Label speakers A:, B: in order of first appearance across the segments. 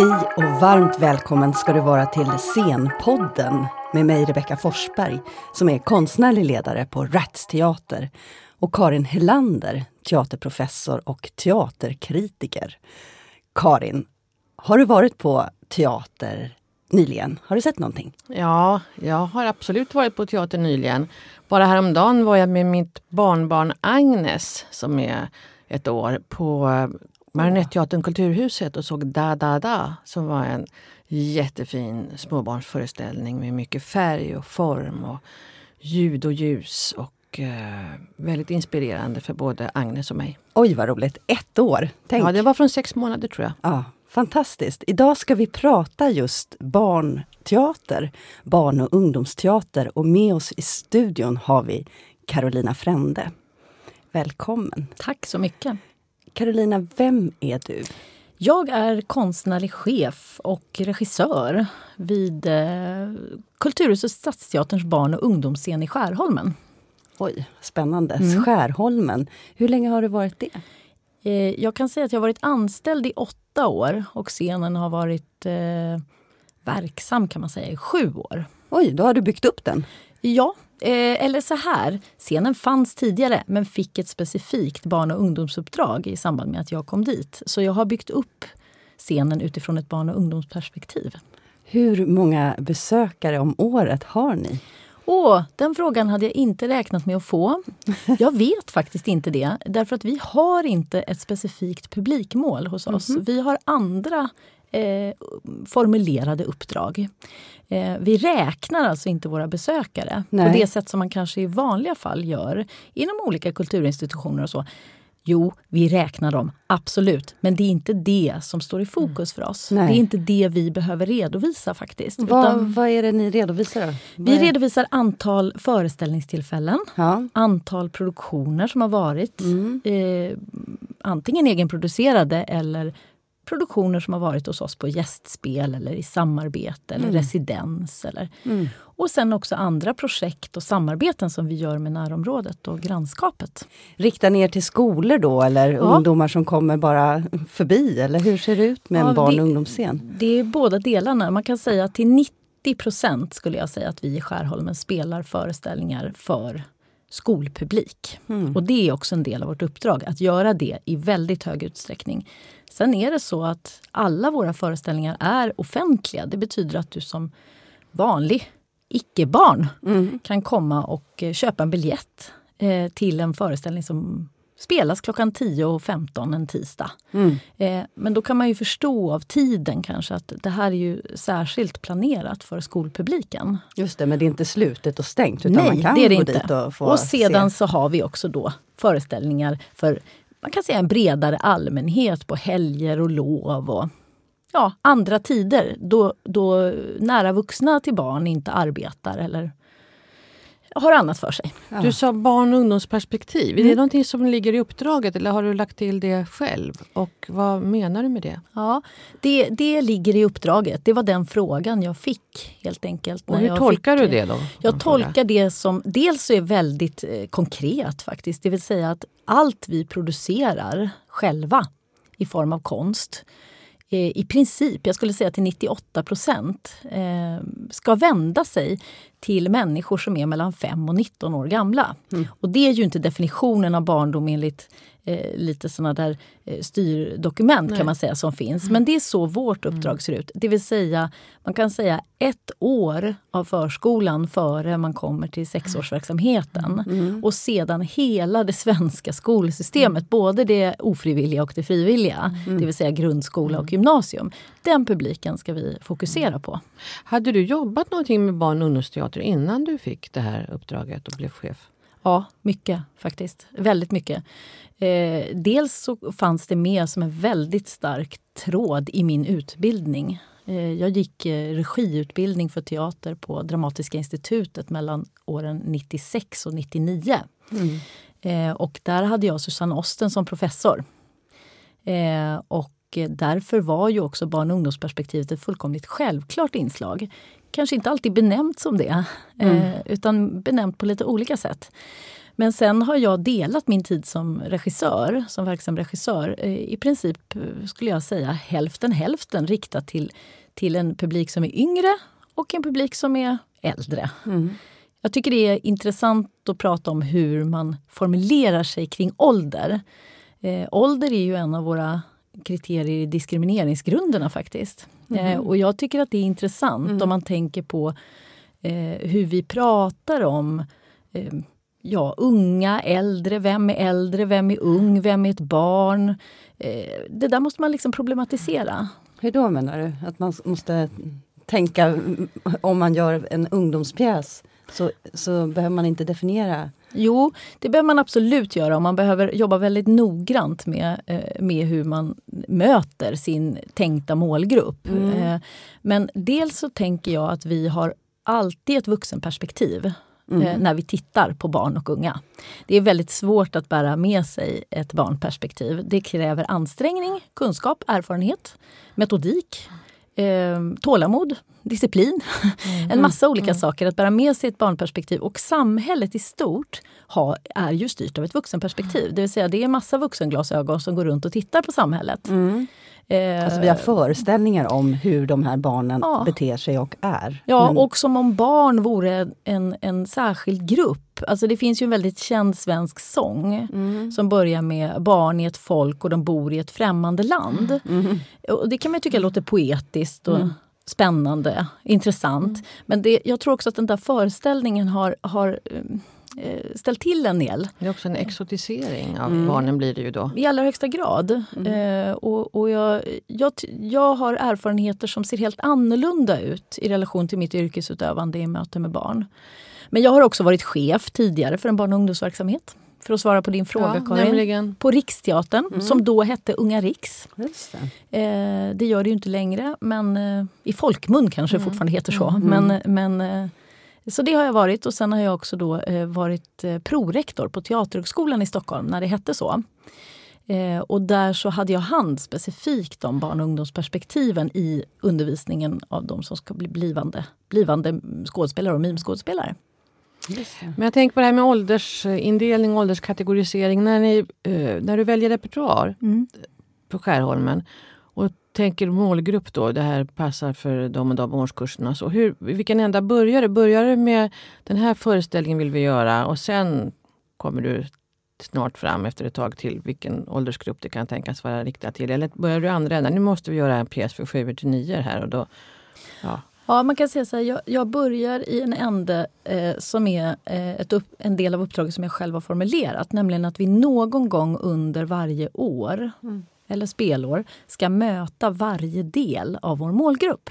A: Hej och varmt välkommen ska du vara till Scenpodden med mig Rebecka Forsberg som är konstnärlig ledare på Rats Teater och Karin Helander, teaterprofessor och teaterkritiker. Karin, har du varit på teater nyligen? Har du sett någonting?
B: Ja, jag har absolut varit på teater nyligen. Bara häromdagen var jag med mitt barnbarn Agnes som är ett år på Marionetteatern Kulturhuset och såg Da Da Da som var en jättefin småbarnsföreställning med mycket färg och form och ljud och ljus och eh, väldigt inspirerande för både Agnes och mig.
A: Oj vad roligt! Ett år! Tänk.
B: Ja, det var från sex månader tror jag.
A: Ja, fantastiskt! Idag ska vi prata just barnteater, barn och ungdomsteater och med oss i studion har vi Carolina Frände. Välkommen!
C: Tack så mycket!
A: Carolina, vem är du?
C: Jag är konstnärlig chef och regissör vid eh, Kulturhuset Stadsteaterns barn och ungdomsscen i Skärholmen.
A: Oj, spännande. Mm. Skärholmen. Hur länge har du varit det?
C: Eh, jag kan säga att jag har varit anställd i åtta år och scenen har varit eh, verksam kan man säga i sju år.
A: Oj, då har du byggt upp den?
C: Ja, Eh, eller så här, scenen fanns tidigare men fick ett specifikt barn och ungdomsuppdrag i samband med att jag kom dit. Så jag har byggt upp scenen utifrån ett barn och ungdomsperspektiv.
A: Hur många besökare om året har ni?
C: Åh, den frågan hade jag inte räknat med att få. Jag vet faktiskt inte det. Därför att vi har inte ett specifikt publikmål hos oss. Mm -hmm. Vi har andra eh, formulerade uppdrag. Eh, vi räknar alltså inte våra besökare Nej. på det sätt som man kanske i vanliga fall gör inom olika kulturinstitutioner och så. Jo, vi räknar dem, absolut. Men det är inte det som står i fokus för oss. Nej. Det är inte det vi behöver redovisa faktiskt.
A: Vad, vad är det ni redovisar? Då?
C: Vi redovisar antal föreställningstillfällen, ja. antal produktioner som har varit. Mm. Eh, antingen egenproducerade eller produktioner som har varit hos oss på gästspel eller i samarbete eller mm. residens. Eller. Mm. Och sen också andra projekt och samarbeten som vi gör med närområdet och grannskapet.
A: Riktar ni er till skolor då eller ja. ungdomar som kommer bara förbi? Eller hur ser det ut med ja, en barn och ungdomsscen?
C: Det är båda delarna. Man kan säga att till 90 procent skulle jag säga att vi i Skärholmen spelar föreställningar för skolpublik. Mm. Och det är också en del av vårt uppdrag, att göra det i väldigt hög utsträckning. Sen är det så att alla våra föreställningar är offentliga. Det betyder att du som vanlig icke-barn mm. kan komma och eh, köpa en biljett eh, till en föreställning som spelas klockan 10 och 15 en tisdag. Mm. Eh, men då kan man ju förstå av tiden kanske att det här är ju särskilt planerat för skolpubliken.
A: Just det, men det är inte slutet och stängt utan Nej, man kan det är det gå inte. dit och få
C: Och sedan
A: se.
C: så har vi också då föreställningar för man kan säga en bredare allmänhet på helger och lov och ja, andra tider då, då nära vuxna till barn inte arbetar eller har annat för sig.
B: Ja. Du sa barn och ungdomsperspektiv. Mm. Är det någonting som ligger i uppdraget eller har du lagt till det själv? Och vad menar du med det?
C: Ja, det, det ligger i uppdraget. Det var den frågan jag fick helt enkelt.
B: Och hur tolkar
C: fick,
B: du det då?
C: Jag tolkar det som dels är väldigt eh, konkret faktiskt. Det vill säga att allt vi producerar själva i form av konst i princip, jag skulle säga till 98 procent, eh, ska vända sig till människor som är mellan 5 och 19 år gamla. Mm. Och det är ju inte definitionen av barndom enligt eh, lite såna där eh, styrdokument Nej. kan man säga som finns. Mm. Men det är så vårt uppdrag mm. ser ut. Det vill säga, man kan säga ett år av förskolan före man kommer till sexårsverksamheten. Mm. mm. Och sedan hela det svenska skolsystemet, både det ofrivilliga och det frivilliga. Det vill säga grundskola och gymnasium. Den publiken ska vi fokusera på.
B: Hade du jobbat någonting med barn och ungdomsteater innan du fick det här uppdraget och blev chef?
C: Ja, mycket faktiskt. Väldigt mycket. Eh, dels så fanns det med som en väldigt stark tråd i min utbildning. Eh, jag gick eh, regiutbildning för teater på Dramatiska institutet mellan åren 96 och 99. Mm. Eh, och där hade jag Susanne Osten som professor. Eh, och därför var ju också barn och ungdomsperspektivet ett fullkomligt självklart inslag. Kanske inte alltid benämnt som det, mm. eh, utan benämnt på lite olika sätt. Men sen har jag delat min tid som regissör, som verksam regissör, eh, i princip eh, skulle jag säga hälften hälften riktat till, till en publik som är yngre och en publik som är äldre. Mm. Jag tycker det är intressant att prata om hur man formulerar sig kring ålder. Eh, ålder är ju en av våra kriterier i diskrimineringsgrunderna faktiskt. Mm. Eh, och jag tycker att det är intressant mm. om man tänker på eh, hur vi pratar om eh, ja, unga, äldre, vem är äldre, vem är ung, vem är ett barn? Eh, det där måste man liksom problematisera.
A: Hur då menar du? Att man måste tänka om man gör en ungdomspjäs så, så behöver man inte definiera
C: Jo, det behöver man absolut göra och man behöver jobba väldigt noggrant med, eh, med hur man möter sin tänkta målgrupp. Mm. Eh, men dels så tänker jag att vi har alltid ett vuxenperspektiv mm. Eh, när vi tittar på barn och unga. Det är väldigt svårt att bära med sig ett barnperspektiv. Det kräver ansträngning, kunskap, erfarenhet, metodik, tålamod, disciplin. Mm. en massa olika mm. saker. Att bära med sig ett barnperspektiv. Och samhället i stort har, är ju styrt av ett vuxenperspektiv. Det vill säga det är massa vuxenglasögon som går runt och tittar på samhället.
A: Eh, alltså vi har föreställningar om hur de här barnen ja. beter sig och är.
C: Ja, Men... och som om barn vore en, en särskild grupp. Alltså det finns ju en väldigt känd svensk sång mm. som börjar med barn i ett folk och de bor i ett främmande land. Mm. Och det kan man tycka låter poetiskt. Och, mm spännande, intressant. Mm. Men det, jag tror också att den där föreställningen har, har eh, ställt till en del.
B: Det är också en exotisering av mm. barnen blir det ju då.
C: I allra högsta grad. Mm. Eh, och, och jag, jag, jag har erfarenheter som ser helt annorlunda ut i relation till mitt yrkesutövande i möte med barn. Men jag har också varit chef tidigare för en barn och ungdomsverksamhet för att svara på din fråga ja, Karin. Nämligen. På Riksteatern, mm. som då hette Unga Riks. Det. Eh, det. gör det ju inte längre, men eh, i folkmun kanske mm. fortfarande heter så. Mm. Men, men, eh, så det har jag varit och sen har jag också då eh, varit eh, prorektor på Teaterhögskolan i Stockholm när det hette så. Eh, och där så hade jag hand specifikt om barn och ungdomsperspektiven i undervisningen av de som ska bli blivande, blivande skådespelare och mimskådespelare.
B: Men jag tänker på det här med åldersindelning, ålderskategorisering. När, ni, när du väljer repertoar mm. på Skärholmen och tänker målgrupp då, det här passar för de och de årskurserna. Så hur, vilken ända börjar det? Börjar det med den här föreställningen vill vi göra och sen kommer du snart fram efter ett tag till vilken åldersgrupp det kan tänkas vara riktat till? Eller börjar du andra änden? Nu måste vi göra en pjäs för 7 till 9 här och då
C: ja. Ja, man kan säga så här, jag, jag börjar i en ände eh, som är eh, ett upp, en del av uppdraget som jag själv har formulerat. Nämligen att vi någon gång under varje år, mm. Eller spelår, ska möta varje del av vår målgrupp.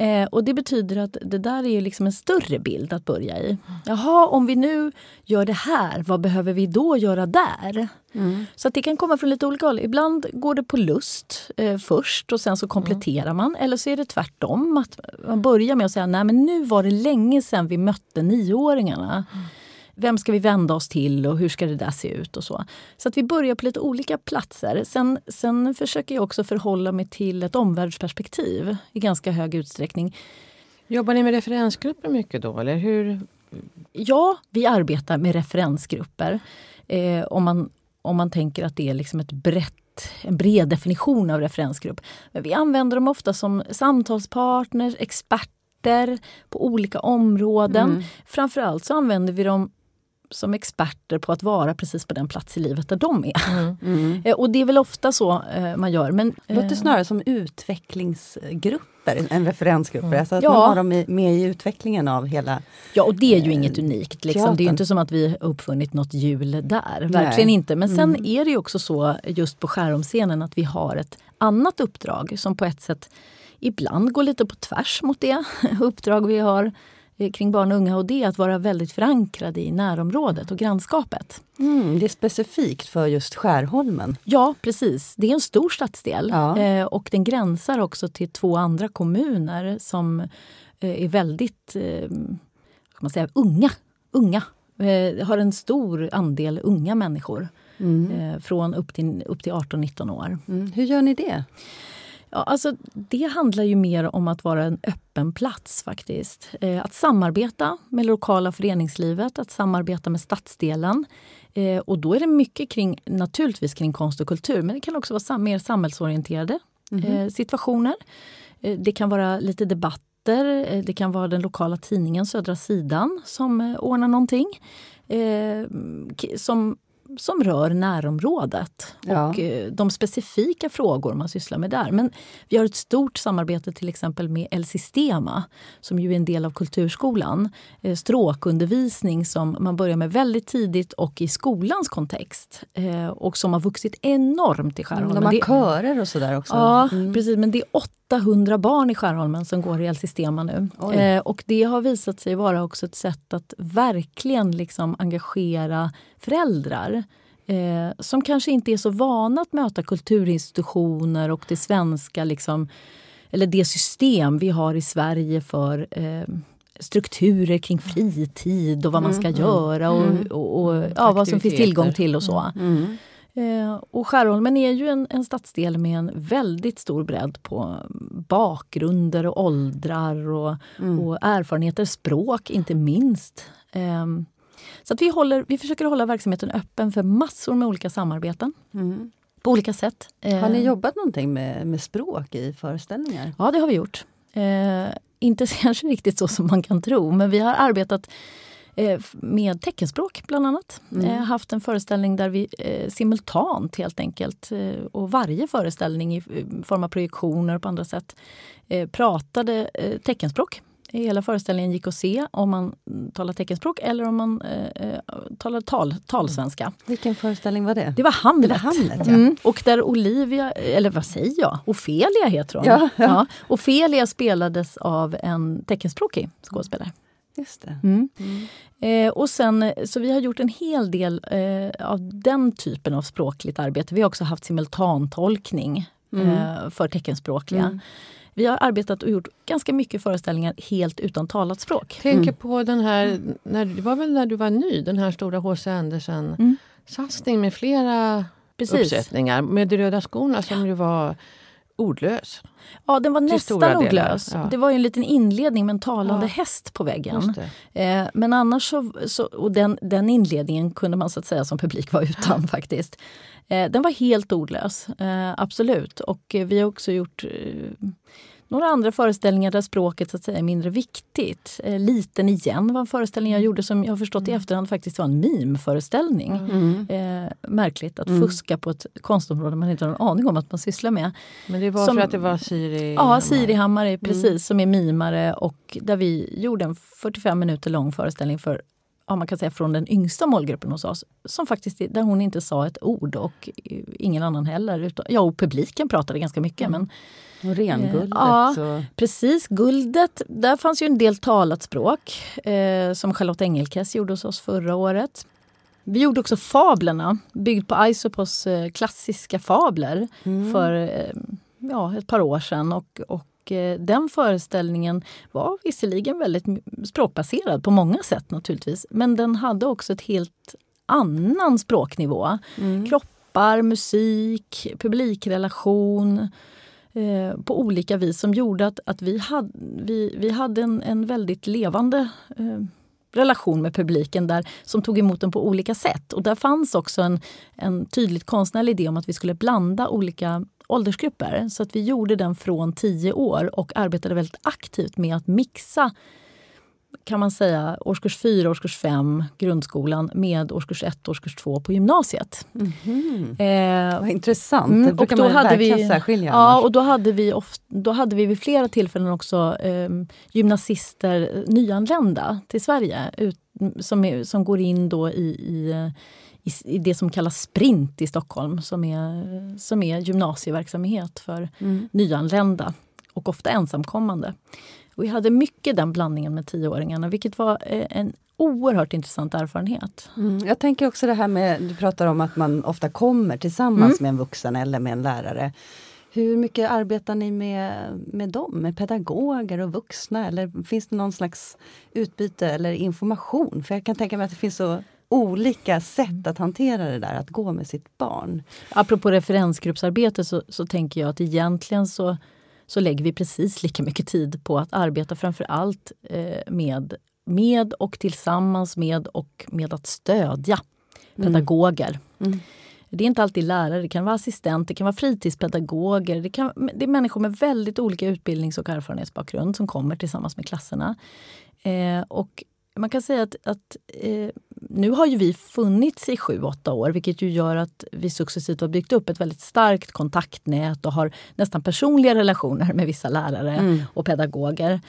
C: Eh, och det betyder att det där är liksom en större bild att börja i. Jaha, om vi nu gör det här, vad behöver vi då göra där? Mm. Så att det kan komma från lite olika håll. Ibland går det på lust eh, först och sen så kompletterar mm. man. Eller så är det tvärtom. Att man börjar med att säga nej men nu var det länge sedan vi mötte nioåringarna. Mm vem ska vi vända oss till och hur ska det där se ut och så. Så att vi börjar på lite olika platser. Sen, sen försöker jag också förhålla mig till ett omvärldsperspektiv i ganska hög utsträckning.
B: Jobbar ni med referensgrupper mycket då, eller hur?
C: Ja, vi arbetar med referensgrupper. Eh, om, man, om man tänker att det är liksom ett brett en bred definition av referensgrupp. Men vi använder dem ofta som samtalspartners, experter på olika områden. Mm. Framförallt så använder vi dem som experter på att vara precis på den plats i livet där de är. Mm. Mm. Eh, och det är väl ofta så eh, man gör. Men,
A: det låter eh, snarare som utvecklingsgrupper än referensgrupper. Mm. Alltså att ja. man har dem med i utvecklingen av hela...
C: Ja, och det är ju inget unikt. Liksom. Det är inte som att vi uppfunnit något hjul där. Verkligen Nej. inte. Men sen mm. är det ju också så just på skäromscenen att vi har ett annat uppdrag som på ett sätt ibland går lite på tvärs mot det uppdrag vi har Eh, kring barn och unga och det är att vara väldigt förankrade i närområdet och grannskapet.
A: Mm, det är specifikt för just Skärholmen?
C: Ja, precis. Det är en stor stadsdel ja. eh, och den gränsar också till två andra kommuner som eh, är väldigt eh, man säga, unga. unga. Eh, har en stor andel unga människor mm. Eh, från upp till, upp till 18-19 år.
A: Mm. Hur gör ni det?
C: Ja, alltså, det handlar ju mer om att vara en öppen plats faktiskt. Eh, att samarbeta med lokala föreningslivet, att samarbeta med stadsdelen. Eh, och då är det mycket kring, naturligtvis kring konst och kultur, men det kan också vara mer samhällsorienterade mm -hmm. situationer. Eh, det kan vara lite debatter, eh, det kan vara den lokala tidningen Södra sidan som eh, ordnar någonting. som som rör närområdet ja. och eh, de specifika frågor man sysslar med där. Men vi har ett stort samarbete till exempel med El Sistema som ju är en del av Kulturskolan. Eh, stråkundervisning som man börjar med väldigt tidigt och i skolans kontext eh, och som har vuxit enormt i Skärholmen.
A: De har körer och sådär också.
C: Ja, mm. precis. Men det är 800 barn i Skärholmen som går i El Sistema nu. Eh, och det har visat sig vara också ett sätt att verkligen liksom engagera föräldrar eh, som kanske inte är så vana att möta kulturinstitutioner och det svenska liksom, eller det system vi har i Sverige för eh, strukturer kring fritid och vad man ska mm, mm göra och, mm. och, och ja, vad som finns tillgång till och så. Mm. Eh, och Skärholmen är ju en, en stadsdel med en väldigt stor bredd på bakgrunder och åldrar och, mm. och erfarenheter, språk inte minst. Eh, så att vi, håller, vi försöker hålla verksamheten öppen för massor med olika samarbeten. Mm. På olika sätt.
A: Har ni eh, jobbat någonting med, med språk i föreställningar?
C: Ja, det har vi gjort. Eh, inte kanske riktigt så som man kan tro, men vi har arbetat Eh, med teckenspråk bland annat. Mm. Eh, haft en föreställning där vi eh, simultant helt enkelt och varje föreställning i form av projektioner och på andra sätt pratade teckenspråk. Hela föreställningen gick att se om man talar teckenspråk eller om man eh, talar tal, talsvenska. Mm.
A: Vilken föreställning var det?
C: Det var Hamlet. Det
A: var Hamlet ja. mm.
C: Och där Olivia, eller vad säger jag? Ofelia heter hon. Ja, ja. ja. Ofelia spelades av en teckenspråkig skådespelare.
A: Just det.
C: Mm. Mm. Eh, och sen, så vi har gjort en hel del eh, av den typen av språkligt arbete. Vi har också haft simultantolkning mm. eh, för teckenspråkliga. Vi har arbetat och gjort ganska mycket föreställningar helt utan talat språk.
B: Tänker mm. på den här, när, det var väl när du var ny, den här stora H.C. Andersen-satsning mm. med flera Precis. uppsättningar. Med De röda skorna som ju var ordlös.
C: Ja, den var nästan ordlös. Ja. Det var en liten inledning med en talande ja. häst på väggen. Eh, men annars så, så, och den, den inledningen kunde man så att säga som publik vara utan faktiskt. Eh, den var helt ordlös, eh, absolut. Och vi har också gjort eh, några andra föreställningar där språket så att säga, är mindre viktigt. Eh, Liten igen var en föreställning jag gjorde som jag har förstått i mm. efterhand faktiskt var en mimföreställning. Mm. Eh, märkligt att mm. fuska på ett konstområde man inte har en aning om att man sysslar med.
B: Men det var som, för att det var Siri
C: Ja, Siri Hammare mm. precis, mm. som är mimare och där vi gjorde en 45 minuter lång föreställning för ja, man kan säga från den yngsta målgruppen hos oss. Som faktiskt, där hon inte sa ett ord och ingen annan heller. Utan, ja, och publiken pratade ganska mycket. Mm. Men
A: och renguldet.
C: Ja, så. precis. Guldet, där fanns ju en del talat språk eh, som Charlotte Engelkes gjorde hos oss förra året. Vi gjorde också Fablerna, byggd på Aisopos eh, klassiska fabler mm. för eh, ja, ett par år sedan. Och, och eh, den föreställningen var visserligen väldigt språkbaserad på många sätt naturligtvis. Men den hade också ett helt annan språknivå. Mm. Kroppar, musik, publikrelation Eh, på olika vis som gjorde att, att vi, hade, vi, vi hade en, en väldigt levande eh, relation med publiken där som tog emot den på olika sätt. Och där fanns också en, en tydligt konstnärlig idé om att vi skulle blanda olika åldersgrupper. Så att vi gjorde den från 10 år och arbetade väldigt aktivt med att mixa kan man säga årskurs 4, årskurs 5, grundskolan med årskurs 1, årskurs 2 på gymnasiet.
A: Mm -hmm. eh, Vad intressant, mm, det brukar och då man hade vi, särskilja.
C: Ja, och då hade, vi oft, då hade vi vid flera tillfällen också eh, gymnasister nyanlända till Sverige ut, som, är, som går in då i, i i, i det som kallas Sprint i Stockholm som är, som är gymnasieverksamhet för mm. nyanlända och ofta ensamkommande. Vi hade mycket den blandningen med tioåringarna vilket var eh, en oerhört intressant erfarenhet.
A: Mm, jag tänker också det här med, du pratar om att man ofta kommer tillsammans mm. med en vuxen eller med en lärare. Hur mycket arbetar ni med, med dem, med pedagoger och vuxna? Eller finns det någon slags utbyte eller information? För jag kan tänka mig att det finns så olika sätt att hantera det där, att gå med sitt barn.
C: Apropå referensgruppsarbete så, så tänker jag att egentligen så, så lägger vi precis lika mycket tid på att arbeta framför allt eh, med, med och tillsammans med och med att stödja pedagoger. Mm. Det är inte alltid lärare, det kan vara assistent, det kan vara fritidspedagoger. Det, kan, det är människor med väldigt olika utbildnings och erfarenhetsbakgrund som kommer tillsammans med klasserna. Eh, och man kan säga att, att eh, nu har ju vi funnits i sju, åtta år vilket ju gör att vi successivt har byggt upp ett väldigt starkt kontaktnät och har nästan personliga relationer med vissa lärare mm. och pedagoger.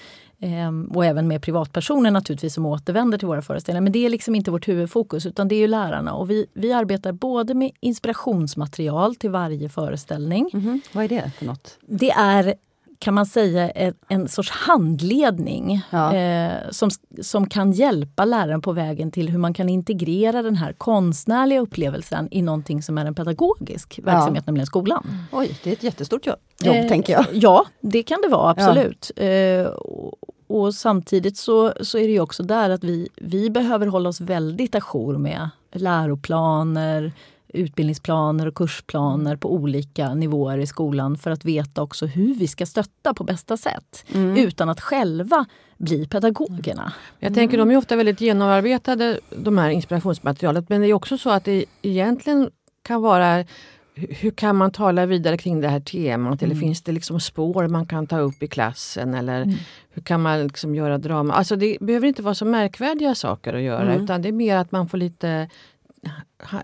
C: Ehm, och även med privatpersoner naturligtvis som återvänder till våra föreställningar. Men det är liksom inte vårt huvudfokus utan det är lärarna. Och vi, vi arbetar både med inspirationsmaterial till varje föreställning.
A: Mm -hmm. Vad är det för något?
C: Det är kan man säga en, en sorts handledning ja. eh, som, som kan hjälpa läraren på vägen till hur man kan integrera den här konstnärliga upplevelsen i någonting som är en pedagogisk verksamhet, ja. nämligen skolan.
A: Oj, det är ett jättestort jobb, jobb eh, tänker jag.
C: Ja, det kan det vara absolut. Ja. Eh, och, och, samtidigt så, så är det också där att vi, vi behöver hålla oss väldigt ajour med läroplaner, utbildningsplaner och kursplaner på olika nivåer i skolan för att veta också hur vi ska stötta på bästa sätt mm. utan att själva bli pedagogerna.
B: Jag tänker de är ofta väldigt genomarbetade de här inspirationsmaterialet men det är också så att det egentligen kan vara hur kan man tala vidare kring det här temat? Mm. Eller finns det liksom spår man kan ta upp i klassen? Eller mm. hur kan man liksom göra drama? Alltså det behöver inte vara så märkvärdiga saker att göra mm. utan det är mer att man får lite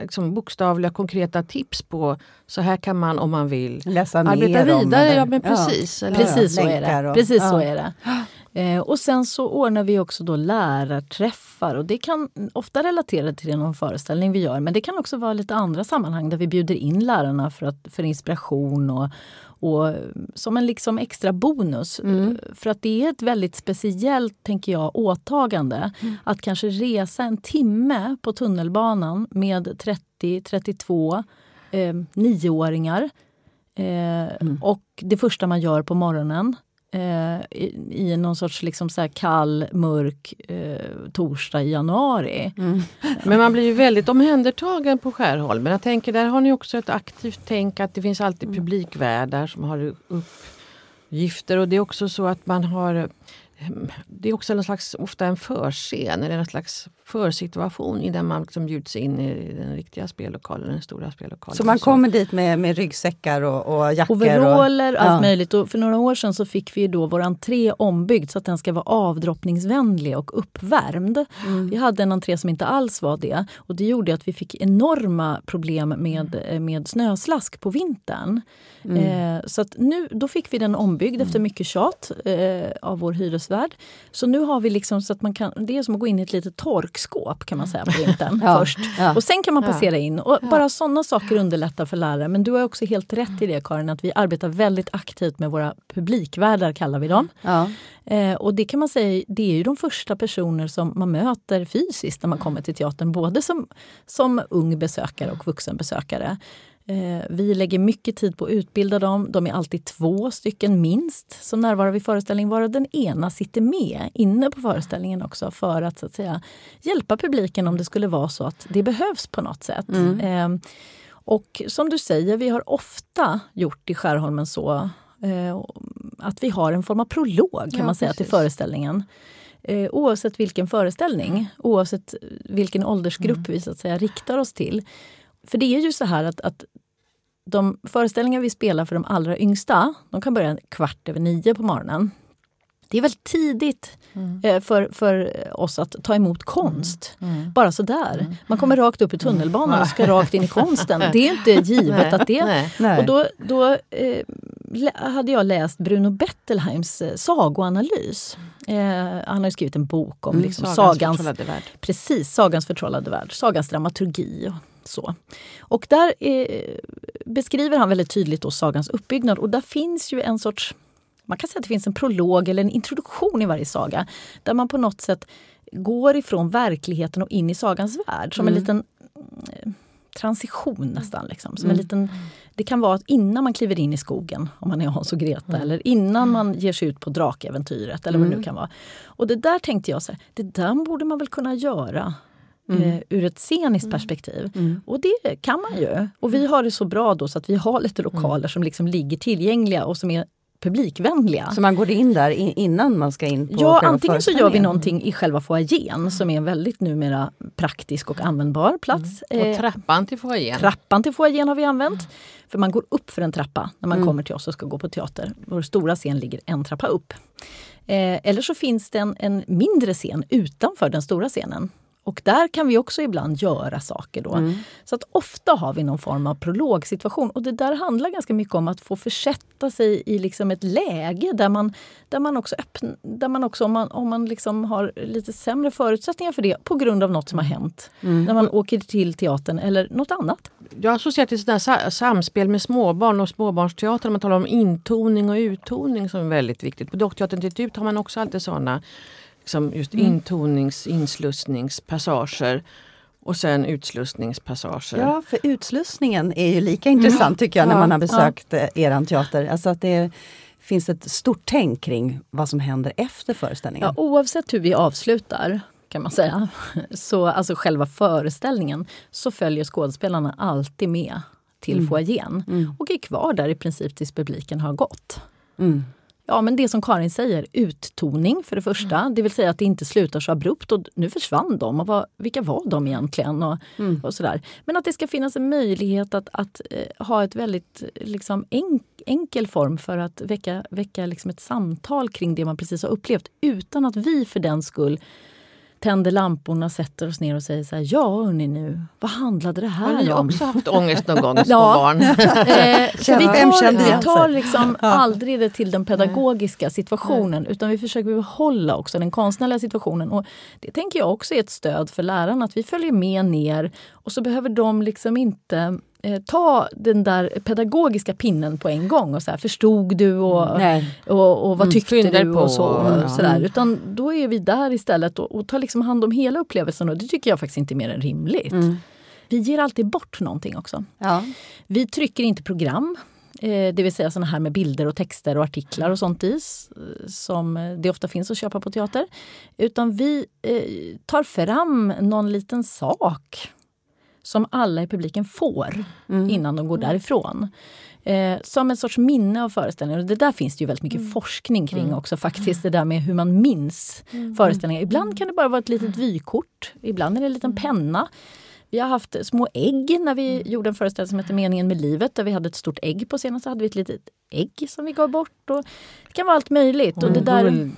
B: liksom bokstavliga konkreta tips på så här kan man om man vill
A: Läsa
B: arbeta vidare. Ja, men precis.
C: Ja, precis, så är det. Och, precis ja. så är det. Eh, och sen så ordnar vi också då lärarträffar och det kan ofta relatera till någon föreställning vi gör men det kan också vara lite andra sammanhang där vi bjuder in lärarna för, att, för inspiration och, och som en liksom extra bonus. Mm. För att det är ett väldigt speciellt tänker jag, åtagande mm. att kanske resa en timme på tunnelbanan med 30-32 eh, nioåringar. Eh, mm. Och det första man gör på morgonen eh, i, i någon sorts liksom så kall, mörk eh, torsdag i januari. Mm.
B: Men man blir ju väldigt omhändertagen på Skärholmen. Jag tänker, där har ni också ett aktivt tänk att det finns alltid mm. publikvärdar som har uppgifter och det är också så att man har det är också en slags, ofta en förscen eller en slags försituation innan man liksom bjuds in i den riktiga spellokalen, den stora spellokalen.
A: Så man kommer dit med, med ryggsäckar och, och jackor?
C: Overaller, och, allt ja. möjligt. Och för några år sedan så fick vi då vår entré ombyggd så att den ska vara avdroppningsvänlig och uppvärmd. Mm. Vi hade en entré som inte alls var det och det gjorde att vi fick enorma problem med, mm. med snöslask på vintern. Mm. Eh, så att nu, då fick vi den ombyggd efter mm. mycket tjat eh, av vår hyresvärd. Så nu har vi liksom så att man kan, det är som att gå in i ett litet torkskåp kan man säga på vintern ja. först. Ja. Och sen kan man passera in. Och bara sådana saker underlättar för lärare. Men du har också helt rätt i det Karin, att vi arbetar väldigt aktivt med våra publikvärdar kallar vi dem. Ja. Eh, och det kan man säga, det är ju de första personer som man möter fysiskt när man kommer till teatern. Både som, som ung besökare och vuxen besökare. Eh, vi lägger mycket tid på att utbilda dem. De är alltid två stycken minst som närvarar vid föreställningen, varav den ena sitter med inne på föreställningen också för att, så att säga, hjälpa publiken om det skulle vara så att det behövs på något sätt. Mm. Eh, och som du säger, vi har ofta gjort i Skärholmen så eh, att vi har en form av prolog kan ja, man säga precis. till föreställningen. Eh, oavsett vilken föreställning, oavsett vilken åldersgrupp mm. vi så att säga riktar oss till. För det är ju så här att, att de föreställningar vi spelar för de allra yngsta, de kan börja kvart över nio på morgonen. Det är väldigt tidigt mm. Eh, för, för oss att ta emot konst. Mm. Mm. Bara sådär. Mm. Man kommer rakt upp i tunnelbanan och ska rakt in i konsten. Det är inte givet att det... Nej. Och då, då eh, hade jag läst Bruno Bettelheims eh, sagoanalys. Eh, han har skrivit en bok om mm, liksom, sagans, sagans förtrollade värld. Precis, sagans förtrollade värld. Sagans dramaturgi. Och, så. Och där eh, beskriver han väldigt tydligt då sagans uppbyggnad och där finns ju en sorts man kan säga att det finns en prolog eller en introduktion i varje saga där man på något sätt går ifrån verkligheten och in i sagans värld som mm. en liten eh, transition nästan. Liksom. Som mm. en liten, det kan vara att innan man kliver in i skogen, om man är Hans och Greta, mm. eller innan man ger sig ut på drakäventyret eller vad det nu mm. kan vara. Och det där tänkte jag, så här, det där borde man väl kunna göra mm. eh, ur ett sceniskt mm. perspektiv. Mm. Och det kan man ju. Och vi har det så bra då så att vi har lite lokaler mm. som liksom ligger tillgängliga och som är publikvänliga.
A: Så man går in där innan man ska in på
C: Ja, antingen så gör vi någonting i själva foajén som är en väldigt numera praktisk och användbar plats.
B: Mm. Och eh, trappan till foajén?
C: Trappan till foajén har vi använt. Mm. För man går upp för en trappa när man mm. kommer till oss och ska gå på teater. Vår stora scen ligger en trappa upp. Eh, eller så finns det en, en mindre scen utanför den stora scenen och där kan vi också ibland göra saker. då. Mm. Så att ofta har vi någon form av prologsituation. Och det där handlar ganska mycket om att få försätta sig i liksom ett läge där man, där man också, öppna, där man också om man, om man liksom har lite sämre förutsättningar för det på grund av något som har hänt. Mm. När man åker till teatern eller något annat.
B: Jag associerar till sådär samspel med småbarn och småbarnsteater. Man talar om intoning och uttoning som är väldigt viktigt. På Dockteatern till ut har man också alltid sådana liksom just mm. intonings inslussningspassager och sen utslussningspassager.
A: Ja, för utslussningen är ju lika intressant tycker jag när man har besökt ja. Eh, eran teater. Alltså att det finns ett stort tänk kring vad som händer efter föreställningen.
C: Ja, oavsett hur vi avslutar kan man säga, så, alltså själva föreställningen, så följer skådespelarna alltid med till mm. foajén mm. och är kvar där i princip tills publiken har gått. Mm. Ja, men det som Karin säger, uttoning för det första. Mm. Det vill säga att det inte slutar så abrupt och nu försvann de. Och vad, vilka var de egentligen? Och, mm. och sådär. Men att det ska finnas en möjlighet att, att eh, ha ett väldigt liksom, enk, enkel form för att väcka, väcka liksom ett samtal kring det man precis har upplevt utan att vi för den skull tänder lamporna, sätter oss ner och säger så här, ja hörni nu, vad handlade det här om? Har
B: ni också haft ångest någon gång som ja. barn? eh,
C: vi tar, vi tar liksom aldrig det till den pedagogiska situationen utan vi försöker behålla också den konstnärliga situationen. Och det tänker jag också är ett stöd för lärarna, att vi följer med ner och så behöver de liksom inte eh, ta den där pedagogiska pinnen på en gång och så här, förstod du och, mm, och, och, vad mm, tyckte mm, du och så. Och sådär. Utan då är vi där istället och, och tar liksom hand om hela upplevelsen och det tycker jag faktiskt inte är mer än rimligt. Mm. Vi ger alltid bort någonting också. Ja. Vi trycker inte program. Eh, det vill säga såna här med bilder och texter och artiklar och sånt i som det ofta finns att köpa på teater. Utan vi eh, tar fram någon liten sak som alla i publiken får mm. innan de går därifrån. Eh, som en sorts minne av föreställningen. Och det där finns det ju väldigt mycket mm. forskning kring mm. också faktiskt. Det där med hur man minns mm. föreställningar. Ibland kan det bara vara ett litet vykort. Ibland är det en liten penna. Vi har haft små ägg när vi mm. gjorde en föreställning som heter Meningen med livet där vi hade ett stort ägg på scenen. Så hade vi ett litet ägg som vi gav bort. Och det kan vara allt möjligt. Och det där,
B: guld.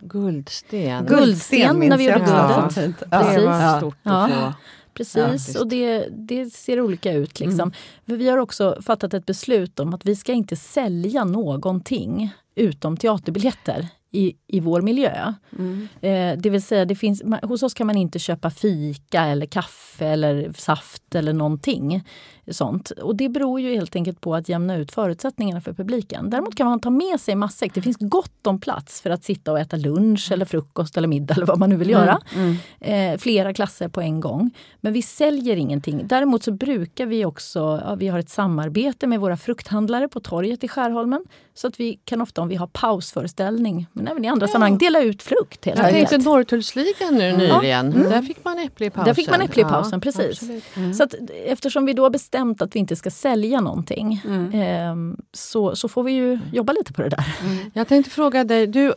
B: Guldsten.
C: Guldsten när vi gjorde
B: guldet. Ja, det var stort att få.
C: Precis, ja, och det, det ser olika ut. Liksom. Mm. Vi har också fattat ett beslut om att vi ska inte sälja någonting utom teaterbiljetter i, i vår miljö. Mm. Eh, det vill säga, det finns, hos oss kan man inte köpa fika eller kaffe eller saft eller någonting sånt. Och det beror ju helt enkelt på att jämna ut förutsättningarna för publiken. Däremot kan man ta med sig matsäck. Det finns gott om plats för att sitta och äta lunch eller frukost eller middag eller vad man nu vill göra. Mm. Mm. Eh, flera klasser på en gång. Men vi säljer ingenting. Däremot så brukar vi också, ja, vi har ett samarbete med våra frukthandlare på torget i Skärholmen. Så att vi kan ofta om vi har pausföreställning, men även i andra ja. sammanhang, dela ut frukt.
B: Helt Jag tänkte Norrtullsligan nu nyligen. Mm. Där fick man äpple i pausen.
C: Där fick man äpple i pausen, ja, precis. Mm. Så att, eftersom vi då har bestämt att vi inte ska sälja någonting mm. eh, så, så får vi ju jobba lite på det där.
B: Mm. Jag tänkte fråga dig, du,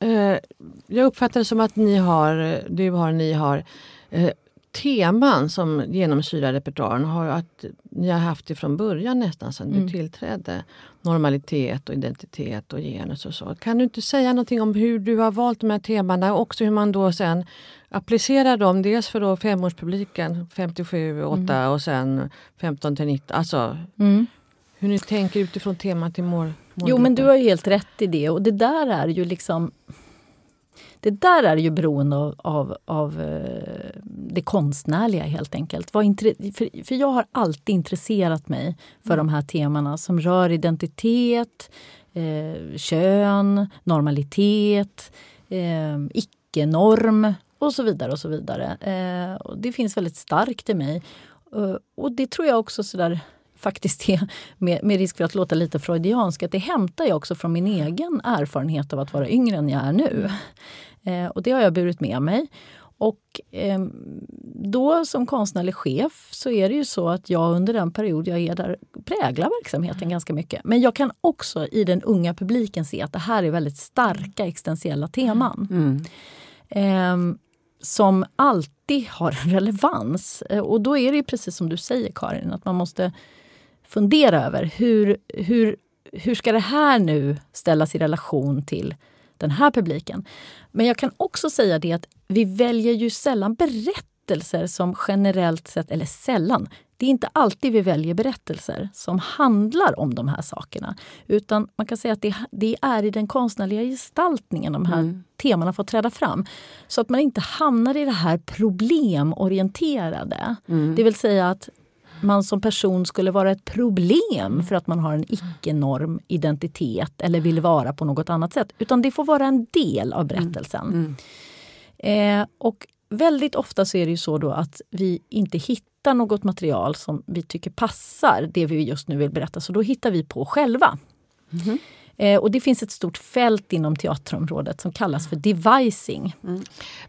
B: eh, jag uppfattar det som att ni har, du har, ni har eh, teman som genomsyrar repertoaren har att ni har haft det från början nästan sedan mm. du tillträdde. Normalitet och identitet och genus och så. Kan du inte säga någonting om hur du har valt de här temana och också hur man då sen applicerar dem. Dels för då femårspubliken, 57, 8 mm. och sen 15 till 19. Alltså mm. hur ni tänker utifrån temat till mål.
C: Jo men du har ju helt rätt i det och det där är ju liksom det där är ju beroende av, av, av eh, det konstnärliga helt enkelt. För, för jag har alltid intresserat mig för mm. de här temana som rör identitet, eh, kön, normalitet, eh, icke-norm och så vidare. och så vidare. Eh, och det finns väldigt starkt i mig. Och det tror jag också sådär faktiskt är, med, med, risk för att låta lite freudiansk, att det hämtar jag också från min egen erfarenhet av att vara yngre än jag är nu. Eh, och det har jag burit med mig. Och eh, då som konstnärlig chef så är det ju så att jag under den period jag är där präglar verksamheten ganska mycket. Men jag kan också i den unga publiken se att det här är väldigt starka existentiella teman.
A: Mm.
C: Eh, som alltid har relevans. Eh, och då är det precis som du säger Karin, att man måste fundera över hur, hur, hur ska det här nu ställas i relation till den här publiken? Men jag kan också säga det att vi väljer ju sällan berättelser som generellt sett, eller sällan, det är inte alltid vi väljer berättelser som handlar om de här sakerna. Utan man kan säga att det, det är i den konstnärliga gestaltningen de här mm. temana får träda fram. Så att man inte hamnar i det här problemorienterade. Mm. Det vill säga att man som person skulle vara ett problem för att man har en icke-norm identitet eller vill vara på något annat sätt. Utan det får vara en del av berättelsen. Mm. Eh, och väldigt ofta så är det ju så då att vi inte hittar något material som vi tycker passar det vi just nu vill berätta. Så då hittar vi på själva. Mm. Eh, och det finns ett stort fält inom teaterområdet som kallas för devising. Mm.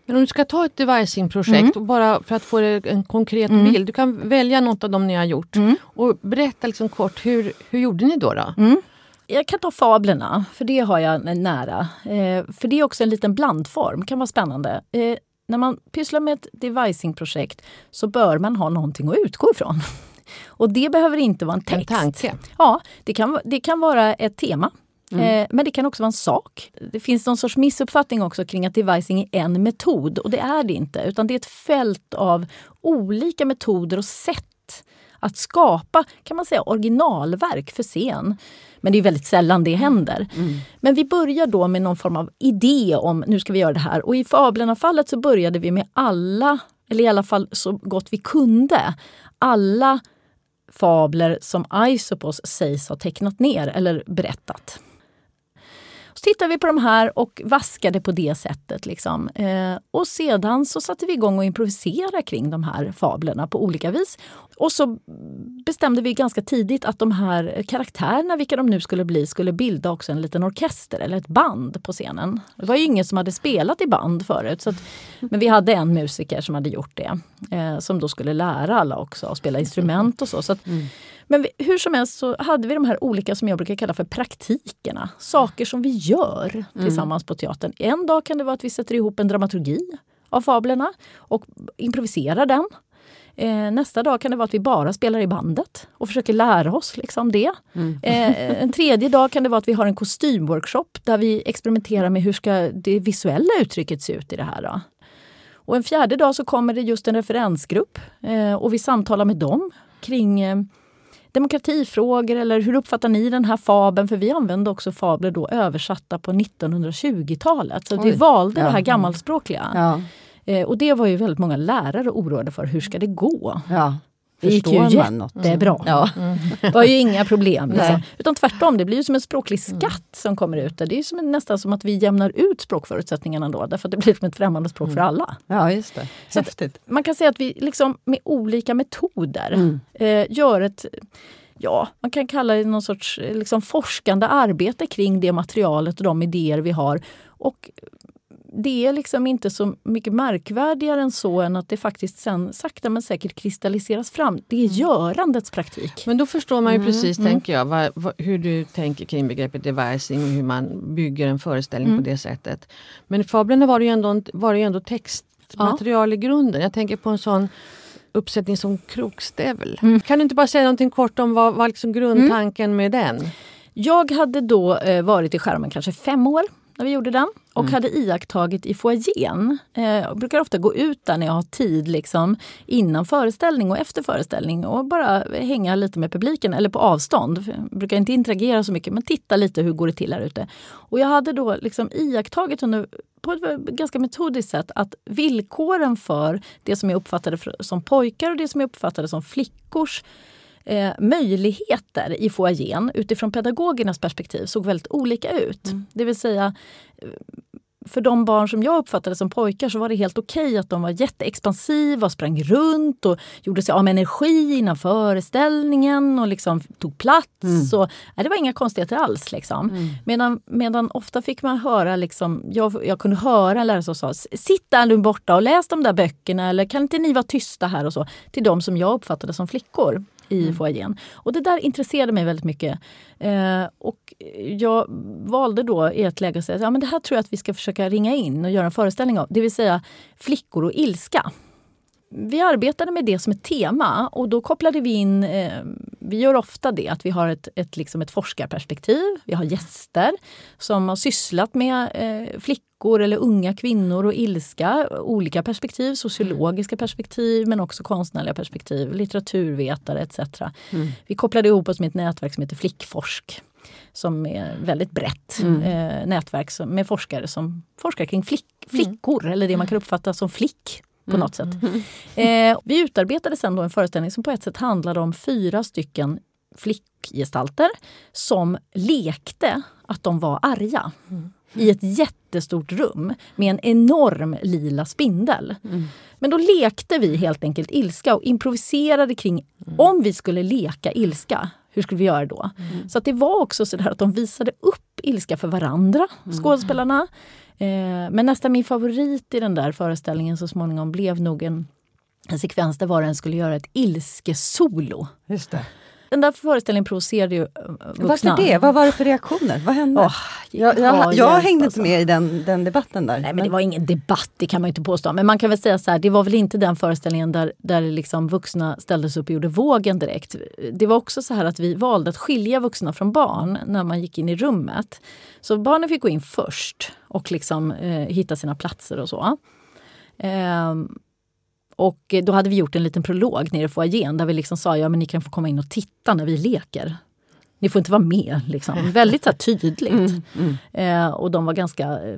B: Men om du ska ta ett devising-projekt, mm. bara för att få en konkret mm. bild. Du kan välja något av dem ni har gjort mm. och berätta liksom kort, hur, hur gjorde ni då? då?
C: Mm. Jag kan ta fablerna, för det har jag nära. Eh, för det är också en liten blandform, kan vara spännande. Eh, när man pysslar med ett devising-projekt så bör man ha någonting att utgå ifrån. Och det behöver inte vara en text.
B: En tanke?
C: Ja, det kan, det kan vara ett tema. Mm. Eh, men det kan också vara en sak. Det finns någon sorts missuppfattning också kring att devising är en metod och det är det inte. Utan det är ett fält av olika metoder och sätt att skapa kan man säga originalverk för scen. Men det är väldigt sällan det händer. Mm. Men vi börjar då med någon form av idé om nu ska vi göra det här. Och i Fablerna-fallet så började vi med alla, eller i alla fall så gott vi kunde, alla fabler som Isopos sägs ha tecknat ner eller berättat. Så tittade vi på de här och vaskade på det sättet. Liksom. Eh, och sedan så satte vi igång och improvisera kring de här fablerna på olika vis. Och så bestämde vi ganska tidigt att de här karaktärerna, vilka de nu skulle bli, skulle bilda också en liten orkester eller ett band på scenen. Det var ju ingen som hade spelat i band förut. Så att, men vi hade en musiker som hade gjort det. Eh, som då skulle lära alla också att spela instrument och så. så att, mm. Men vi, hur som helst så hade vi de här olika som jag brukar kalla för praktikerna. Saker som vi gör mm. tillsammans på teatern. En dag kan det vara att vi sätter ihop en dramaturgi av fablerna och improviserar den. Eh, nästa dag kan det vara att vi bara spelar i bandet och försöker lära oss liksom det. Mm. Eh, en tredje dag kan det vara att vi har en kostymworkshop där vi experimenterar med hur ska det visuella uttrycket se ut i det här. Då. Och en fjärde dag så kommer det just en referensgrupp eh, och vi samtalar med dem kring eh, demokratifrågor eller hur uppfattar ni den här fabeln? För vi använde också fabler då översatta på 1920-talet. Så Oj. vi valde ja. det här gammalspråkliga. Ja. Eh, och det var ju väldigt många lärare oroade för. Hur ska det gå?
A: Ja.
C: Det gick ju jättebra. Mm. Ja. Det var ju inga problem. Liksom. Utan tvärtom, det blir ju som en språklig mm. skatt som kommer ut. Det är som, nästan som att vi jämnar ut språkförutsättningarna då. Därför att det blir som ett främmande språk mm. för alla.
A: Ja, just det.
C: Häftigt. Man kan säga att vi liksom med olika metoder mm. eh, gör ett ja, man kan kalla det någon sorts liksom, forskande arbete kring det materialet och de idéer vi har. Och det är liksom inte så mycket märkvärdigare än så än att det faktiskt sen sakta men säkert kristalliseras fram. Det är mm. görandets praktik.
B: Men då förstår man ju mm. precis, mm. tänker jag, vad, vad, hur du tänker kring begreppet devising och hur man bygger en föreställning mm. på det sättet. Men fablerna var det ju ändå, var det ju ändå textmaterial ja. i grunden. Jag tänker på en sån uppsättning som Krokstävel. Mm. Kan du inte bara säga någonting kort om vad, vad liksom grundtanken med den?
C: Jag hade då eh, varit i skärmen kanske fem år när vi gjorde den och mm. hade iakttagit i foajén. Eh, jag brukar ofta gå ut där när jag har tid liksom, innan föreställning och efter föreställning och bara hänga lite med publiken eller på avstånd. Jag brukar inte interagera så mycket men titta lite hur går det till här ute. Och jag hade då liksom iakttagit under, på ett ganska metodiskt sätt att villkoren för det som jag uppfattade som pojkar och det som jag uppfattade som flickors eh, möjligheter i foajén utifrån pedagogernas perspektiv såg väldigt olika ut. Mm. Det vill säga för de barn som jag uppfattade som pojkar så var det helt okej okay att de var jätteexpansiva, sprang runt och gjorde sig av med energi innan föreställningen och liksom tog plats. Mm. Och, nej, det var inga konstigheter alls. Liksom. Mm. Medan, medan ofta fick man höra, liksom, jag, jag kunde höra en lärare som sa Sitt där nu borta och läs de där böckerna eller kan inte ni vara tysta här och så. Till de som jag uppfattade som flickor i mm. foajén. Och det där intresserade mig väldigt mycket. Eh, och jag valde då i ett läge att säga att ja, men det här tror jag att vi ska försöka ringa in och göra en föreställning av. Det vill säga flickor och ilska. Vi arbetade med det som ett tema och då kopplade vi in, eh, vi gör ofta det, att vi har ett, ett, liksom ett forskarperspektiv. Vi har gäster som har sysslat med eh, flickor eller unga kvinnor och ilska. Olika perspektiv, sociologiska perspektiv men också konstnärliga perspektiv, litteraturvetare etc. Mm. Vi kopplade ihop oss med ett nätverk som heter Flickforsk som är väldigt brett mm. eh, nätverk som, med forskare som forskar kring flick, flickor mm. eller det man kan uppfatta som flick på mm. något sätt. Eh, vi utarbetade sen då en föreställning som på ett sätt handlade om fyra stycken flickgestalter som lekte att de var arga. Mm. I ett jättestort rum med en enorm lila spindel. Mm. Men då lekte vi helt enkelt ilska och improviserade kring mm. om vi skulle leka ilska, hur skulle vi göra då? Mm. Så att det var också så att de visade upp ilska för varandra, mm. skådespelarna. Eh, men nästan min favorit i den där föreställningen så småningom blev nog en, en sekvens där var och en skulle göra ett ilskesolo.
A: Just det.
C: Den där föreställningen provocerade ju eh, vuxna.
A: Varför det? Vad var det för reaktioner? Vad hände? Oh, jag, jag, jag hängde inte med i den, den debatten där.
C: Nej, men, men, det var ingen debatt, det kan man inte påstå. Men man kan väl säga så här, det var väl inte den föreställningen där, där liksom vuxna ställdes upp och gjorde vågen direkt. Det var också så här att vi valde att skilja vuxna från barn när man gick in i rummet. Så barnen fick gå in först och liksom eh, hitta sina platser och så. Eh, och då hade vi gjort en liten prolog nere i foajén där vi liksom sa ja men ni kan få komma in och titta när vi leker. Ni får inte vara med. Liksom. Väldigt så tydligt. Mm, mm. Eh, och de var ganska, eh,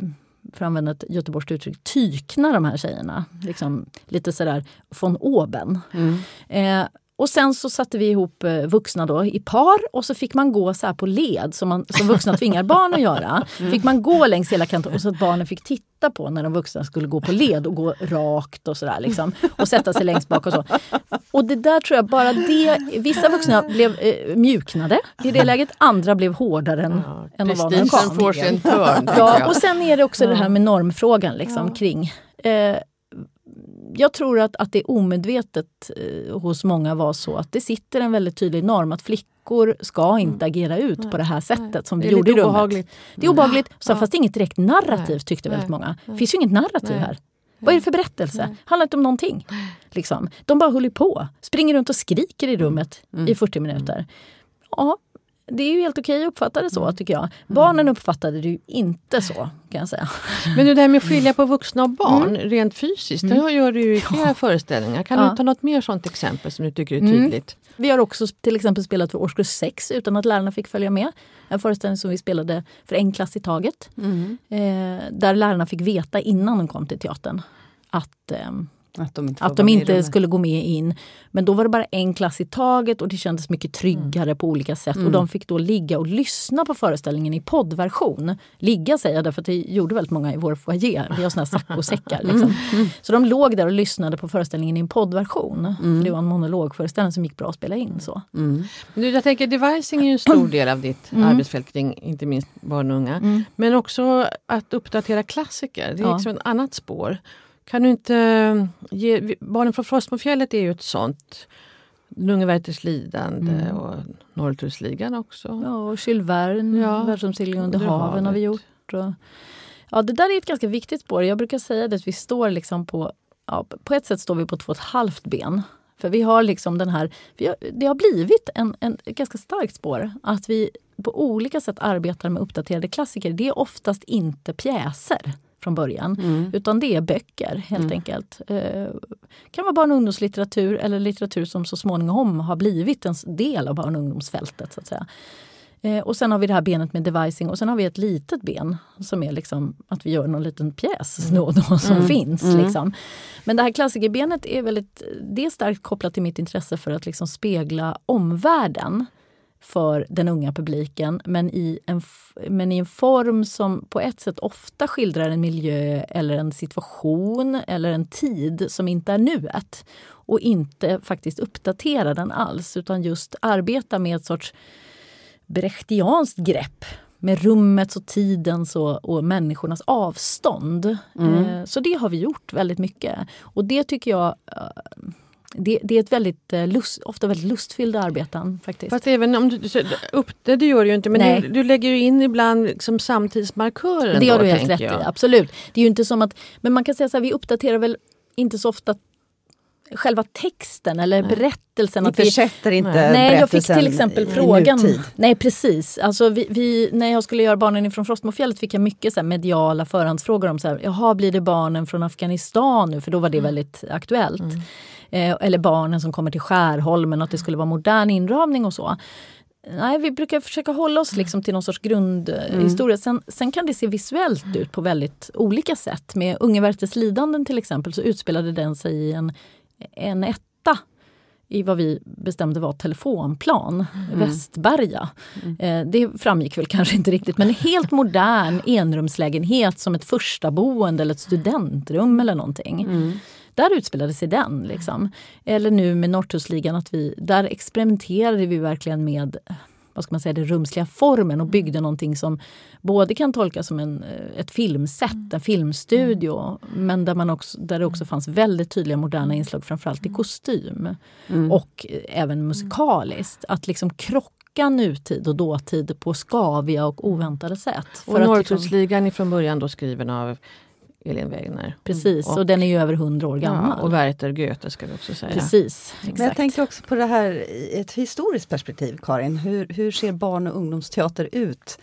C: för att använda ett göteborgskt uttryck, tykna de här tjejerna. Liksom, lite sådär von oben. Mm. Eh, och sen så satte vi ihop eh, vuxna då i par och så fick man gå så på led som, man, som vuxna tvingar barn att göra. Mm. Fick man gå längs hela kanten och så att barnen fick titta på när de vuxna skulle gå på led och gå rakt och sådär liksom. Och sätta sig längst bak och så. Och det där tror jag bara det, vissa vuxna blev eh, mjuknade i det läget, andra blev hårdare än, ja, än vad de kom.
B: får sin törn.
C: Ja, och sen är det också det här med normfrågan liksom, ja. kring eh, jag tror att, att det omedvetet eh, hos många var så att det sitter en väldigt tydlig norm att flickor ska inte mm. agera ut Nej. på det här sättet Nej. som vi gjorde i rummet. Obehagligt. Det är obehagligt. Så ja. Fast det är inget direkt narrativ tyckte väldigt många. Det finns ju inget narrativ här. Vad är det för berättelse? Nej. handlar inte om någonting. Liksom. De bara håller på. Springer runt och skriker i rummet mm. i 40 minuter. Ja, det är ju helt okej att uppfatta det så mm. tycker jag. Barnen mm. uppfattade det ju inte så kan jag säga.
B: Men det där med att skilja på vuxna och barn mm. rent fysiskt, mm. det gör du ju i flera ja. föreställningar. Kan ja. du ta något mer sånt exempel som du tycker är mm. tydligt? Mm.
C: Vi har också till exempel spelat för årskurs 6 utan att lärarna fick följa med. En föreställning som vi spelade för en klass i taget. Mm. Eh, där lärarna fick veta innan de kom till teatern att eh, att de inte, att de inte skulle gå med in. Men då var det bara en klass i taget och det kändes mycket tryggare mm. på olika sätt. Mm. Och de fick då ligga och lyssna på föreställningen i poddversion. Ligga säger jag därför att det gjorde väldigt många i vår foajé. Vi har såna här saccosäckar. Liksom. Mm. Så de låg där och lyssnade på föreställningen i en poddversion. Mm. Det var en monologföreställning som gick bra att spela in. så.
B: Mm. Du, jag tänker devising är ju en stor del av ditt mm. arbetsfält kring inte minst barn och unga. Men också att uppdatera klassiker. Det är ja. liksom ett annat spår. Kan du inte ge, Barnen från Frostmofjället är ju ett sånt. Lungeverters lidande mm. och Norrtursligan också.
C: Ja, och Jules Verne, ja. Världsomsegling under, haven har vi gjort. Och, ja, det där är ett ganska viktigt spår. Jag brukar säga det att vi står liksom på, ja, på ett sätt står vi på två och ett halvt ben. För vi har liksom den här, har, det har blivit en, en ganska starkt spår att vi på olika sätt arbetar med uppdaterade klassiker. Det är oftast inte pjäser från början. Mm. Utan det är böcker helt mm. enkelt. Eh, kan vara barn och ungdomslitteratur eller litteratur som så småningom har blivit en del av barn och ungdomsfältet. Så att säga. Eh, och sen har vi det här benet med devising och sen har vi ett litet ben som är liksom att vi gör någon liten pjäs då då som mm. finns. Mm. Liksom. Men det här klassikerbenet är väldigt, det är starkt kopplat till mitt intresse för att liksom spegla omvärlden. För den unga publiken men i, en, men i en form som på ett sätt ofta skildrar en miljö eller en situation eller en tid som inte är nuet. Och inte faktiskt uppdatera den alls utan just arbeta med ett sorts brechtianskt grepp med rummets och tidens och, och människornas avstånd. Mm. Eh, så det har vi gjort väldigt mycket. Och det tycker jag eh, det, det, är ett väldigt, eh, lust, ofta väldigt lustfyllda arbeten. faktiskt.
B: Fast även om du, upp, det, det gör du ju inte, men du, du, lägger in ibland liksom samtidsmarkörer.
C: Det har du helt rätt i, absolut. Det är ju inte som att, men man kan säga så här, vi uppdaterar väl inte så ofta själva texten eller nej. berättelsen.
A: Ni försätter inte
C: Nej, jag fick till exempel frågan. Nej precis. Alltså vi, vi, när jag skulle göra Barnen ifrån Frostmofjället fick jag mycket så mediala förhandsfrågor om så här, jaha blir det barnen från Afghanistan nu? För då var det mm. väldigt aktuellt. Mm. Eh, eller barnen som kommer till Skärholmen och att det skulle vara modern inramning och så. Nej, vi brukar försöka hålla oss liksom till någon sorts grundhistoria. Mm. Sen, sen, kan det se visuellt ut på väldigt olika sätt. Med Unge Werthers lidanden till exempel så utspelade den sig i en, en etta i vad vi bestämde var telefonplan, mm. Västberga. Mm. Eh, det framgick väl kanske inte riktigt men en helt modern enrumslägenhet som ett första boende eller ett studentrum eller någonting. Mm. Där utspelade sig den. Liksom. Eller nu med Norrtullsligan, att vi, där experimenterade vi verkligen med vad ska man säga, den rumsliga formen och byggde mm. någonting som både kan tolkas som en, eh, ett filmset, mm. en filmstudio mm. men där, man också, där det också fanns väldigt tydliga moderna inslag framförallt i kostym. Mm. Och även musikaliskt. Att liksom krocka nutid och dåtid på skaviga och oväntade sätt.
B: Och Norrtullsligan liksom, är från början då skriven av Elin Wägner.
C: Precis, och, och, den är ju över hundra år gammal.
B: Ja, och Werther Goethe ska vi också säga.
C: Precis,
A: exakt. Men jag tänker också på det här i ett historiskt perspektiv, Karin. Hur, hur ser barn och ungdomsteater ut?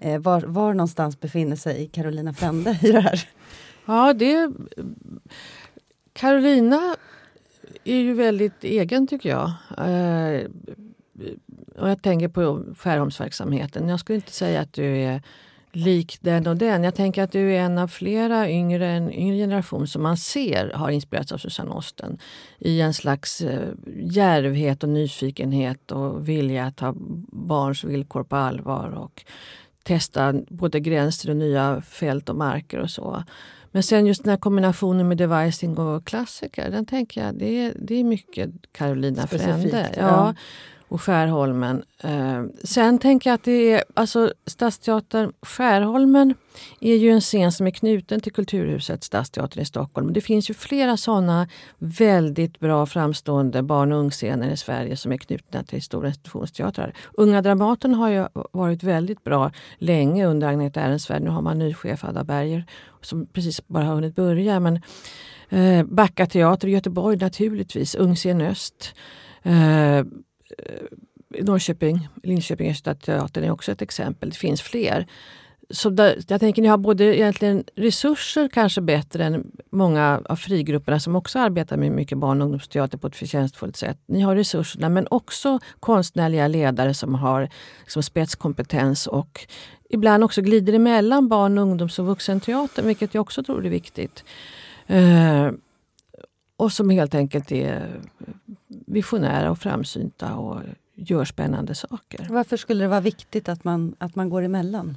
A: Eh, var, var någonstans befinner sig Carolina Frände i det här?
B: Ja, det... Carolina är ju väldigt egen tycker jag. Eh, och jag tänker på Skärholmsverksamheten. Jag skulle inte säga att du är lik den och den. Jag tänker att du är en av flera yngre, en yngre generation som man ser har inspirerats av Susanne Osten i en slags eh, djärvhet och nyfikenhet och vilja att ta barns villkor på allvar och testa både gränser och nya fält och marker och så. Men sen just den här kombinationen med devising och klassiker, den tänker jag, det är, det är mycket Carolina Frände. Ja. ja och Skärholmen. Eh, sen tänker jag att det är, alltså Stadsteatern Skärholmen är ju en scen som är knuten till Kulturhuset Stadsteatern i Stockholm. Det finns ju flera sådana väldigt bra framstående barn och ungscener i Sverige som är knutna till stora institutionsteatrar. Unga Dramaten har ju varit väldigt bra länge under Agneta Ehrensvärd. Nu har man ny chef, Adda Berger, som precis bara har hunnit börja. Men eh, Backa teater i Göteborg naturligtvis, Ungscen Öst. Eh, Eh, Norrköping, Linköping Öststateatern är också ett exempel. Det finns fler. Så där, jag tänker ni har både egentligen resurser kanske bättre än många av frigrupperna som också arbetar med mycket barn och ungdomsteater på ett förtjänstfullt sätt. Ni har resurserna men också konstnärliga ledare som har liksom spetskompetens och ibland också glider emellan barn, ungdoms och vuxenteatern vilket jag också tror är viktigt. Eh, och som helt enkelt är visionära och framsynta och gör spännande saker.
A: Varför skulle det vara viktigt att man, att man går emellan?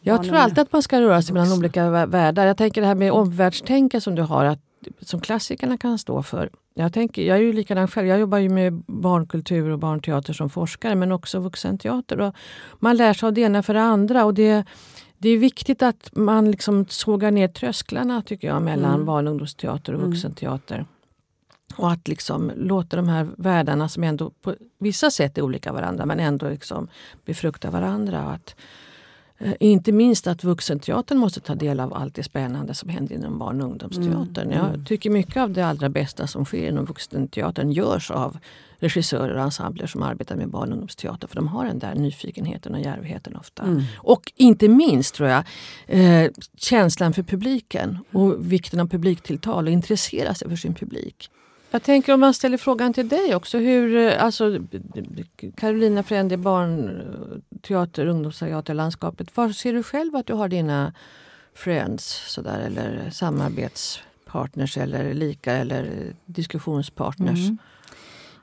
B: Jag tror alltid att man ska röra sig mellan olika världar. Jag tänker det här med omvärldstänka som du har, att, som klassikerna kan stå för. Jag, tänker, jag är ju likadan själv. Jag jobbar ju med barnkultur och barnteater som forskare men också vuxenteater. Och man lär sig av det ena för det andra. Och det, det är viktigt att man liksom sågar ner trösklarna tycker jag mellan mm. barn och ungdomsteater och mm. vuxenteater. Och att liksom låta de här världarna som ändå på vissa sätt är olika varandra men ändå liksom befrukta varandra. Att, inte minst att vuxenteatern måste ta del av allt det spännande som händer inom barn och ungdomsteatern. Mm. Jag tycker mycket av det allra bästa som sker inom vuxenteatern görs av regissörer och ensembler som arbetar med barn och ungdomsteater. För de har den där nyfikenheten och djärvheten ofta. Mm. Och inte minst tror jag eh, känslan för publiken och vikten av publiktilltal och intressera sig för sin publik. Jag tänker om man ställer frågan till dig också. Hur, eh, alltså, Carolina Frände, barnteater, ungdomsteaterlandskapet. Var ser du själv att du har dina friends sådär, eller samarbetspartners eller lika eller diskussionspartners? Mm.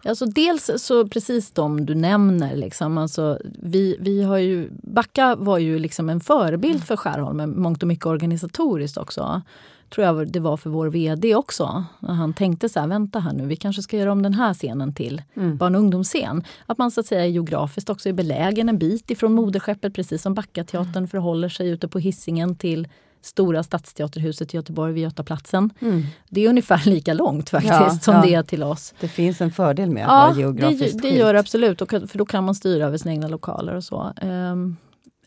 C: Alltså dels så precis de du nämner. Liksom. Alltså, vi, vi har ju, Backa var ju liksom en förebild för Skärholmen, mångt och mycket organisatoriskt också. Tror jag det var för vår VD också. När han tänkte så här, vänta här nu, vi kanske ska göra om den här scenen till mm. barn och ungdomsscen. Att man så att säga geografiskt också är belägen en bit ifrån moderskeppet, precis som Backateatern mm. förhåller sig ute på hissingen till stora Stadsteaterhuset i Göteborg vid Götaplatsen. Mm. Det är ungefär lika långt faktiskt ja, som ja. det är till oss.
A: Det finns en fördel med att
C: ja,
A: vara geografiskt
C: det, det gör det absolut, och, för då kan man styra över sina egna lokaler och så. Um,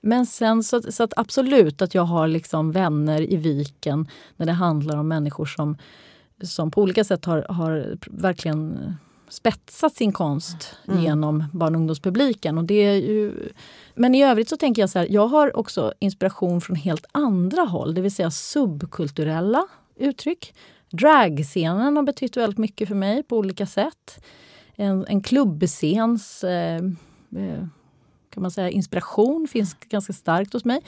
C: men sen så, så, att absolut att jag har liksom vänner i viken när det handlar om människor som, som på olika sätt har, har verkligen spetsat sin konst mm. genom barn och ungdomspubliken. Och det är ju, men i övrigt så tänker jag så här, jag har också inspiration från helt andra håll, det vill säga subkulturella uttryck. Dragscenen har betytt väldigt mycket för mig på olika sätt. En, en klubbscens eh, eh, kan man säga, inspiration finns ganska starkt hos mig.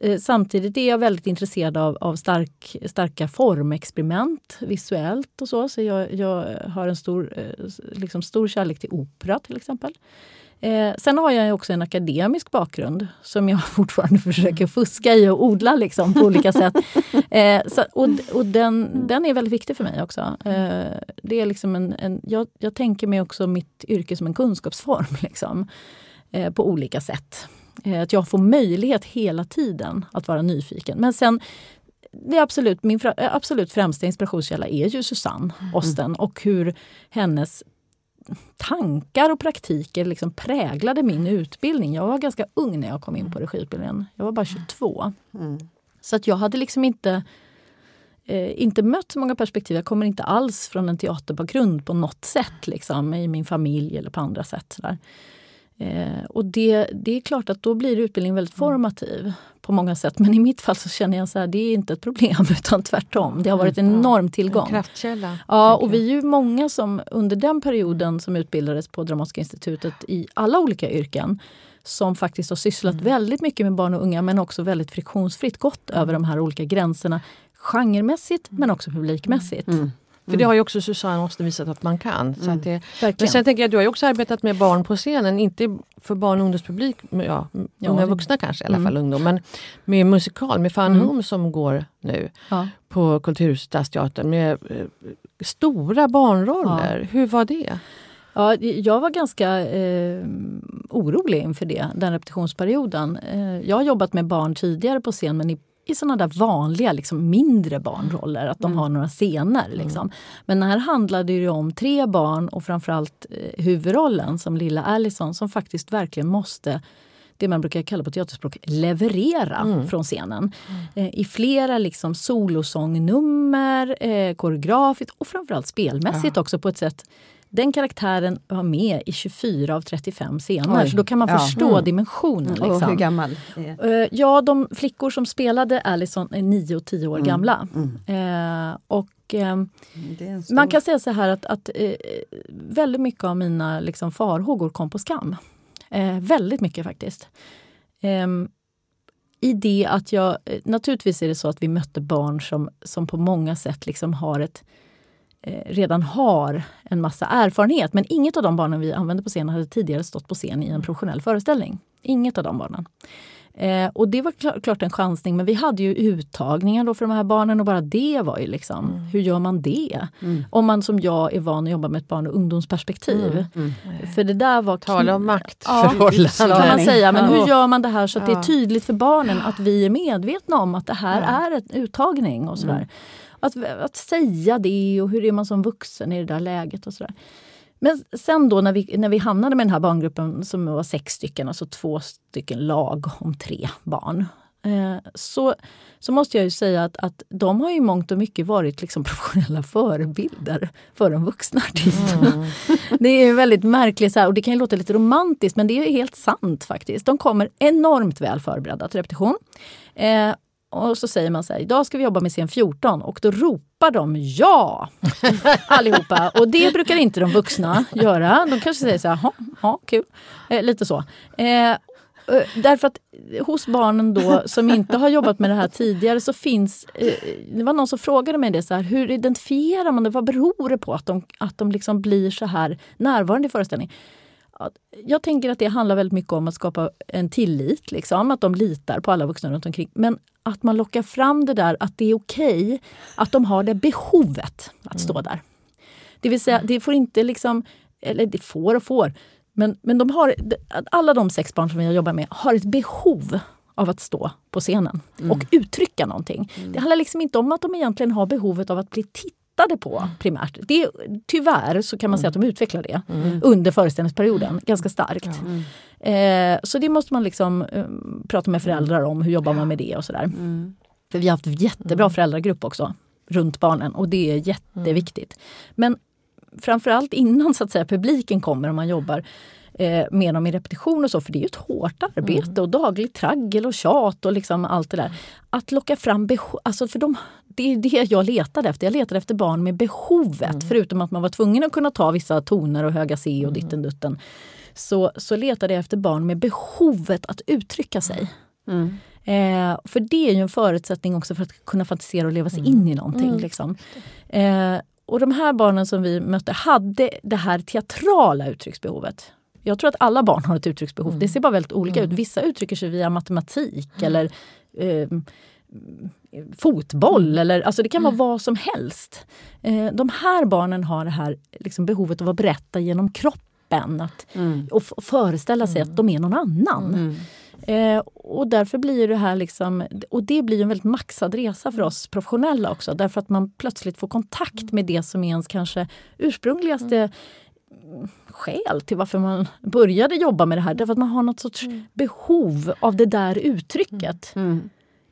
C: Eh, samtidigt är jag väldigt intresserad av, av stark, starka formexperiment visuellt och så. Så jag, jag har en stor, eh, liksom stor kärlek till opera till exempel. Eh, sen har jag också en akademisk bakgrund som jag fortfarande försöker fuska i och odla liksom, på olika sätt. Eh, så, och och den, den är väldigt viktig för mig också. Eh, det är liksom en, en, jag, jag tänker mig också mitt yrke som en kunskapsform liksom, eh, på olika sätt. Eh, att jag får möjlighet hela tiden att vara nyfiken. Men sen det är absolut, min eh, absolut främsta inspirationskälla är ju Susanne mm. Osten och hur hennes tankar och praktiker liksom präglade min utbildning. Jag var ganska ung när jag kom in på regiutbildningen. Jag var bara 22. Mm. Så att jag hade liksom inte, eh, inte mött så många perspektiv. Jag kommer inte alls från en teaterbakgrund på något sätt liksom, i min familj eller på andra sätt. Sådär. Eh, och det, det är klart att då blir utbildningen väldigt mm. formativ på många sätt. Men i mitt fall så känner jag att det är inte ett problem utan tvärtom. Det har varit en mm. enorm tillgång. En
B: kraftkälla.
C: Ja, och vi är ju många som under den perioden som utbildades på Dramatiska institutet i alla olika yrken som faktiskt har sysslat mm. väldigt mycket med barn och unga men också väldigt friktionsfritt gått över de här olika gränserna genremässigt men också publikmässigt. Mm.
B: För det har ju också Susanne måste visat att man kan. Så att det, men sen tänker jag, du har ju också arbetat med barn på scenen, inte för barn och ungdomspublik, ja, ja unga vuxna kanske, i alla fall ungdom, men med musikal, med Fan mm. Home som går nu ja. på Kulturhuset Stadsteatern med eh, stora barnroller. Ja. Hur var det?
C: Ja, jag var ganska eh, orolig inför det, den repetitionsperioden. Eh, jag har jobbat med barn tidigare på scen men i i såna där vanliga liksom, mindre barnroller, att de mm. har några scener. Mm. Liksom. Men här handlade det om tre barn och framförallt eh, huvudrollen som lilla Allison som faktiskt verkligen måste det man brukar kalla på teaterspråk leverera mm. från scenen. Mm. Eh, I flera liksom solosångnummer, eh, koreografiskt och framförallt spelmässigt ja. också på ett sätt den karaktären var med i 24 av 35 scener. Oj. Så då kan man ja. förstå mm. dimensionen. Liksom.
A: Och hur gammal?
C: Uh, ja, de flickor som spelade Allison är 9 och 10 år mm. gamla. Mm. Uh, och uh, Man kan säga så här att, att väldigt mycket av mina liksom, farhågor kom på skam. väldigt mycket faktiskt. Um, i det att jag, naturligtvis är det så att vi mötte barn som, som på många sätt liksom har ett Eh, redan har en massa erfarenhet. Men inget av de barnen vi använde på scenen hade tidigare stått på scen i en professionell föreställning. Inget av de barnen. Eh, och det var klar, klart en chansning, men vi hade ju uttagningar då för de här barnen och bara det var ju liksom, mm. hur gör man det? Mm. Om man som jag är van att jobba med ett barn och ungdomsperspektiv. Mm. mm. För det där var...
B: Tala om maktförhållanden.
C: Ja, kan man säga. Men hur gör man det här så att det är tydligt för barnen att vi är medvetna om att det här är en uttagning och sådär. Att, att säga det och hur är man som vuxen i det där läget och sådär. Men sen då när vi, när vi hamnade med den här barngruppen som var sex stycken, alltså två stycken lag om tre barn. Eh, så, så måste jag ju säga att, att de har i mångt och mycket varit liksom professionella förebilder för de vuxna artisterna. Mm. Det är väldigt märkligt, så här, och det kan låta lite romantiskt men det är helt sant faktiskt. De kommer enormt väl förberedda till repetition. Eh, och så säger man så här, idag ska vi jobba med scen 14 och då ropar de ja allihopa. Och det brukar inte de vuxna göra. De kanske säger så här, ja, kul. Eh, lite så. Eh, Eh, därför att hos barnen då som inte har jobbat med det här tidigare så finns... Eh, det var någon som frågade mig det, så här, hur identifierar man det? Vad beror det på att de, att de liksom blir så här närvarande i föreställningen? Jag tänker att det handlar väldigt mycket om att skapa en tillit, liksom, att de litar på alla vuxna runt omkring. Men att man lockar fram det där att det är okej okay, att de har det behovet att stå mm. där. Det vill säga, det får inte liksom, eller det får och får, men, men de har, alla de sex barn som vi har jobbat med har ett behov av att stå på scenen mm. och uttrycka någonting. Mm. Det handlar liksom inte om att de egentligen har behovet av att bli tittade på mm. primärt. Det, tyvärr så kan man säga att de utvecklar det mm. under föreställningsperioden ganska starkt. Mm. Eh, så det måste man liksom eh, prata med föräldrar om, hur jobbar man med det och sådär. Mm. För vi har haft jättebra föräldragrupp också runt barnen och det är jätteviktigt. Men framförallt innan så att säga, publiken kommer och man jobbar eh, med dem i repetition och så, för det är ju ett hårt arbete mm. och dagligt traggel och tjat och liksom allt det där. Att locka fram behov, alltså för de, det är det jag letade efter. Jag letade efter barn med behovet, mm. förutom att man var tvungen att kunna ta vissa toner och höga C och mm. ditten dutten. Så, så letade jag efter barn med behovet att uttrycka sig. Mm. Eh, för det är ju en förutsättning också för att kunna fantisera och leva sig mm. in i någonting. Mm. Liksom. Eh, och de här barnen som vi mötte hade det här teatrala uttrycksbehovet. Jag tror att alla barn har ett uttrycksbehov. Mm. Det ser bara väldigt olika mm. ut. Vissa uttrycker sig via matematik mm. eller eh, fotboll. Mm. Eller, alltså det kan vara mm. vad som helst. Eh, de här barnen har det här liksom, behovet av att berätta genom kroppen. Att, mm. och, föreställa sig att de är någon annan. Eh, och därför blir det här liksom, och det blir en väldigt maxad resa för oss professionella också. Därför att man plötsligt får kontakt med det som är ens kanske ursprungligaste mm. skäl till varför man började jobba med det här. Därför att man har något sorts mm. behov av det där uttrycket.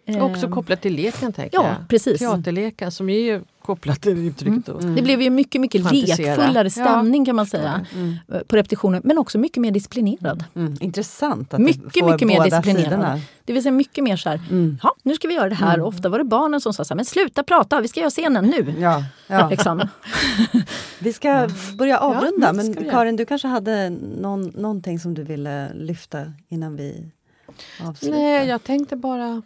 C: Mm.
B: Mm. Också kopplat till leken tänker
C: ja, jag. Precis.
B: Teaterleken som är kopplat till uttrycket.
C: Mm. Det blev ju mycket, mycket lekfullare stämning ja. kan man säga mm. Eh, på repetitionen. Men också mycket mer disciplinerad.
A: Mm. Intressant att
C: mycket, mycket mer disciplinerad. Sidorna. Det vill säga mycket mer så här, mm. ja nu ska vi göra det här. Mm. Ofta var det barnen som sa så här, men sluta prata, vi ska göra scenen nu.
A: Ja, ja. liksom. vi ska börja avrunda, ja, men Karin du kanske hade någon, någonting som du ville lyfta innan vi avslutar?
B: Nej, jag tänkte bara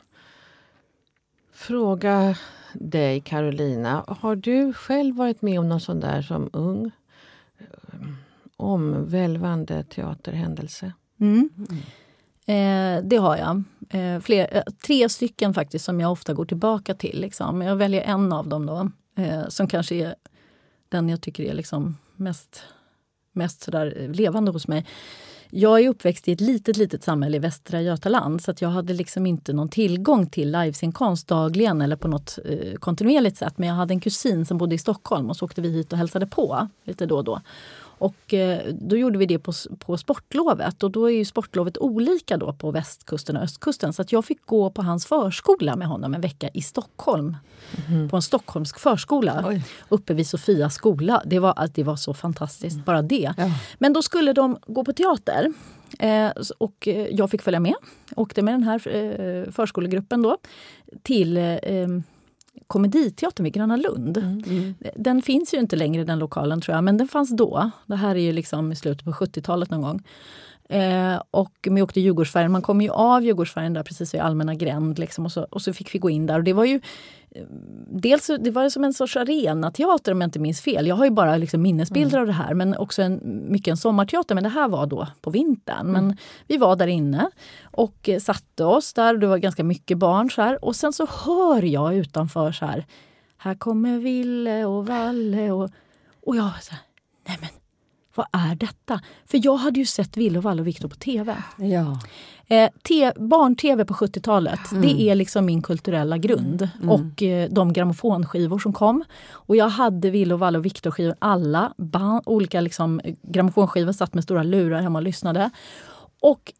B: fråga dig Carolina. Har du själv varit med om någon sån där som ung eh, omvälvande teaterhändelse?
C: Mm. Eh, det har jag. Eh, fler, eh, tre stycken faktiskt som jag ofta går tillbaka till. Liksom. Jag väljer en av dem då, eh, som kanske är den jag tycker är liksom mest, mest sådär levande hos mig. Jag är uppväxt i ett litet, litet samhälle i Västra Götaland så att jag hade liksom inte någon tillgång till livesinkomst dagligen eller på något eh, kontinuerligt sätt. Men jag hade en kusin som bodde i Stockholm och så åkte vi hit och hälsade på lite då och då. Och eh, då gjorde vi det på, på sportlovet och då är ju sportlovet olika då på västkusten och östkusten. Så att jag fick gå på hans förskola med honom en vecka i Stockholm. Mm. På en stockholmsk förskola Oj. uppe vid Sofia skola. Det var, det var så fantastiskt, mm. bara det. Ja. Men då skulle de gå på teater. Eh, och eh, jag fick följa med. Åkte med den här eh, förskolegruppen då till eh, Komediteatern vid Gröna Lund. Mm, mm. Den finns ju inte längre den lokalen tror jag, men den fanns då. Det här är ju liksom i slutet på 70-talet någon gång. Eh, och vi åkte Djurgårdsfärjan. Man kom ju av Djurgårdsfärjan där precis vid Allmänna gränd. Liksom, och, så, och så fick vi gå in där. Och det var ju eh, Dels det var som en sorts arenateater om jag inte minns fel. Jag har ju bara liksom minnesbilder mm. av det här. Men också en, mycket en sommarteater. Men det här var då på vintern. Mm. Men vi var där inne och eh, satte oss där. Det var ganska mycket barn. Så här. Och sen så hör jag utanför så här. Här kommer Ville och Valle. Och, och jag så här, nej men vad är detta? För jag hade ju sett Ville och Valle och Viktor på tv.
A: Ja.
C: Eh, Barn-tv på 70-talet, mm. det är liksom min kulturella grund. Mm. Och eh, de grammofonskivor som kom. Och jag hade Ville och Valle och Viktor-skivor, alla olika liksom, grammofonskivor, satt med stora lurar hemma och lyssnade. Och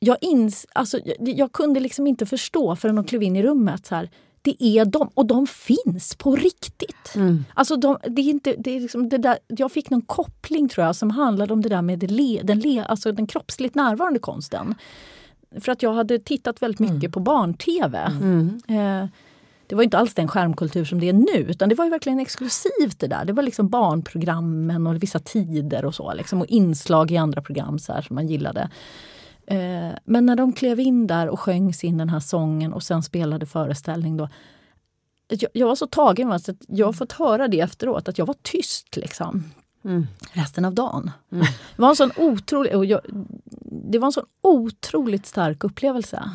C: jag, ins, alltså, jag, jag kunde liksom inte förstå förrän de klev in i rummet. Så här, det är de och de finns på riktigt. Mm. Alltså de, det är inte, det är liksom det där, jag fick någon koppling tror jag som handlade om det där med det le, den, le, alltså den kroppsligt närvarande konsten. För att jag hade tittat väldigt mycket mm. på barn-tv. Mm. Eh, det var inte alls den skärmkultur som det är nu utan det var ju verkligen exklusivt det där. Det var liksom barnprogrammen och vissa tider och så. Liksom, och inslag i andra program så här, som man gillade. Eh, men när de klev in där och sjöng sin den här sången och sen spelade föreställning då. Jag, jag var så tagen av att jag har fått höra det efteråt, att jag var tyst liksom. Mm. Resten av dagen. Mm. Det, var en sån otrolig, och jag, det var en sån otroligt stark upplevelse.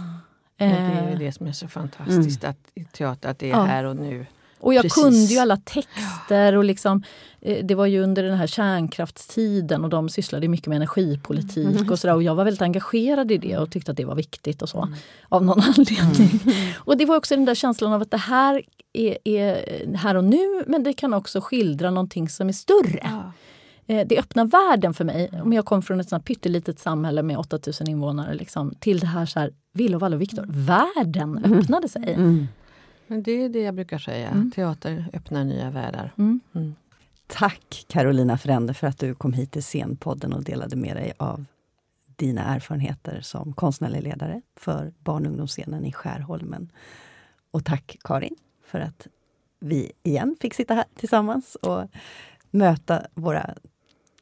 B: Ja, det är det som är så fantastiskt mm. att, teater, att det är ja. här och nu.
C: Och jag Precis. kunde ju alla texter och liksom, eh, det var ju under den här kärnkraftstiden och de sysslade mycket med energipolitik mm. och sådär. Och jag var väldigt engagerad i det och tyckte att det var viktigt och så. Mm. Av någon anledning. Mm. Och det var också den där känslan av att det här är, är, här och nu men det kan också skildra någonting som är större. Ja. Eh, det öppnar världen för mig. Om jag kom från ett sånt pyttelitet samhälle med 8000 invånare liksom, till det här, så här Villova och Viktor. Världen mm. öppnade sig.
B: Men det är det jag brukar säga. Mm. Teater öppnar nya världar. Mm. Mm.
A: Tack Carolina Frände för att du kom hit till Scenpodden och delade med dig av dina erfarenheter som konstnärlig ledare för barn och ungdomsscenen i Skärholmen. Och tack Karin för att vi igen fick sitta här tillsammans och möta våra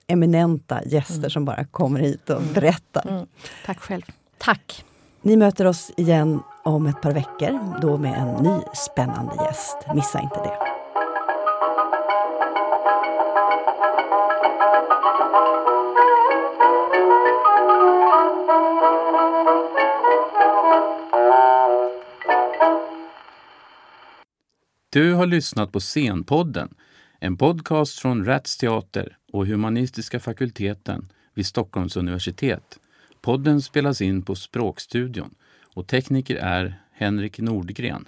A: eminenta gäster mm. som bara kommer hit och mm. berättar. Mm.
B: Tack själv.
C: Tack.
A: Ni möter oss igen om ett par veckor, då med en ny spännande gäst. Missa inte det.
D: Du har lyssnat på Scenpodden, en podcast från Rats Teater och Humanistiska fakulteten vid Stockholms universitet. Podden spelas in på Språkstudion och tekniker är Henrik Nordgren.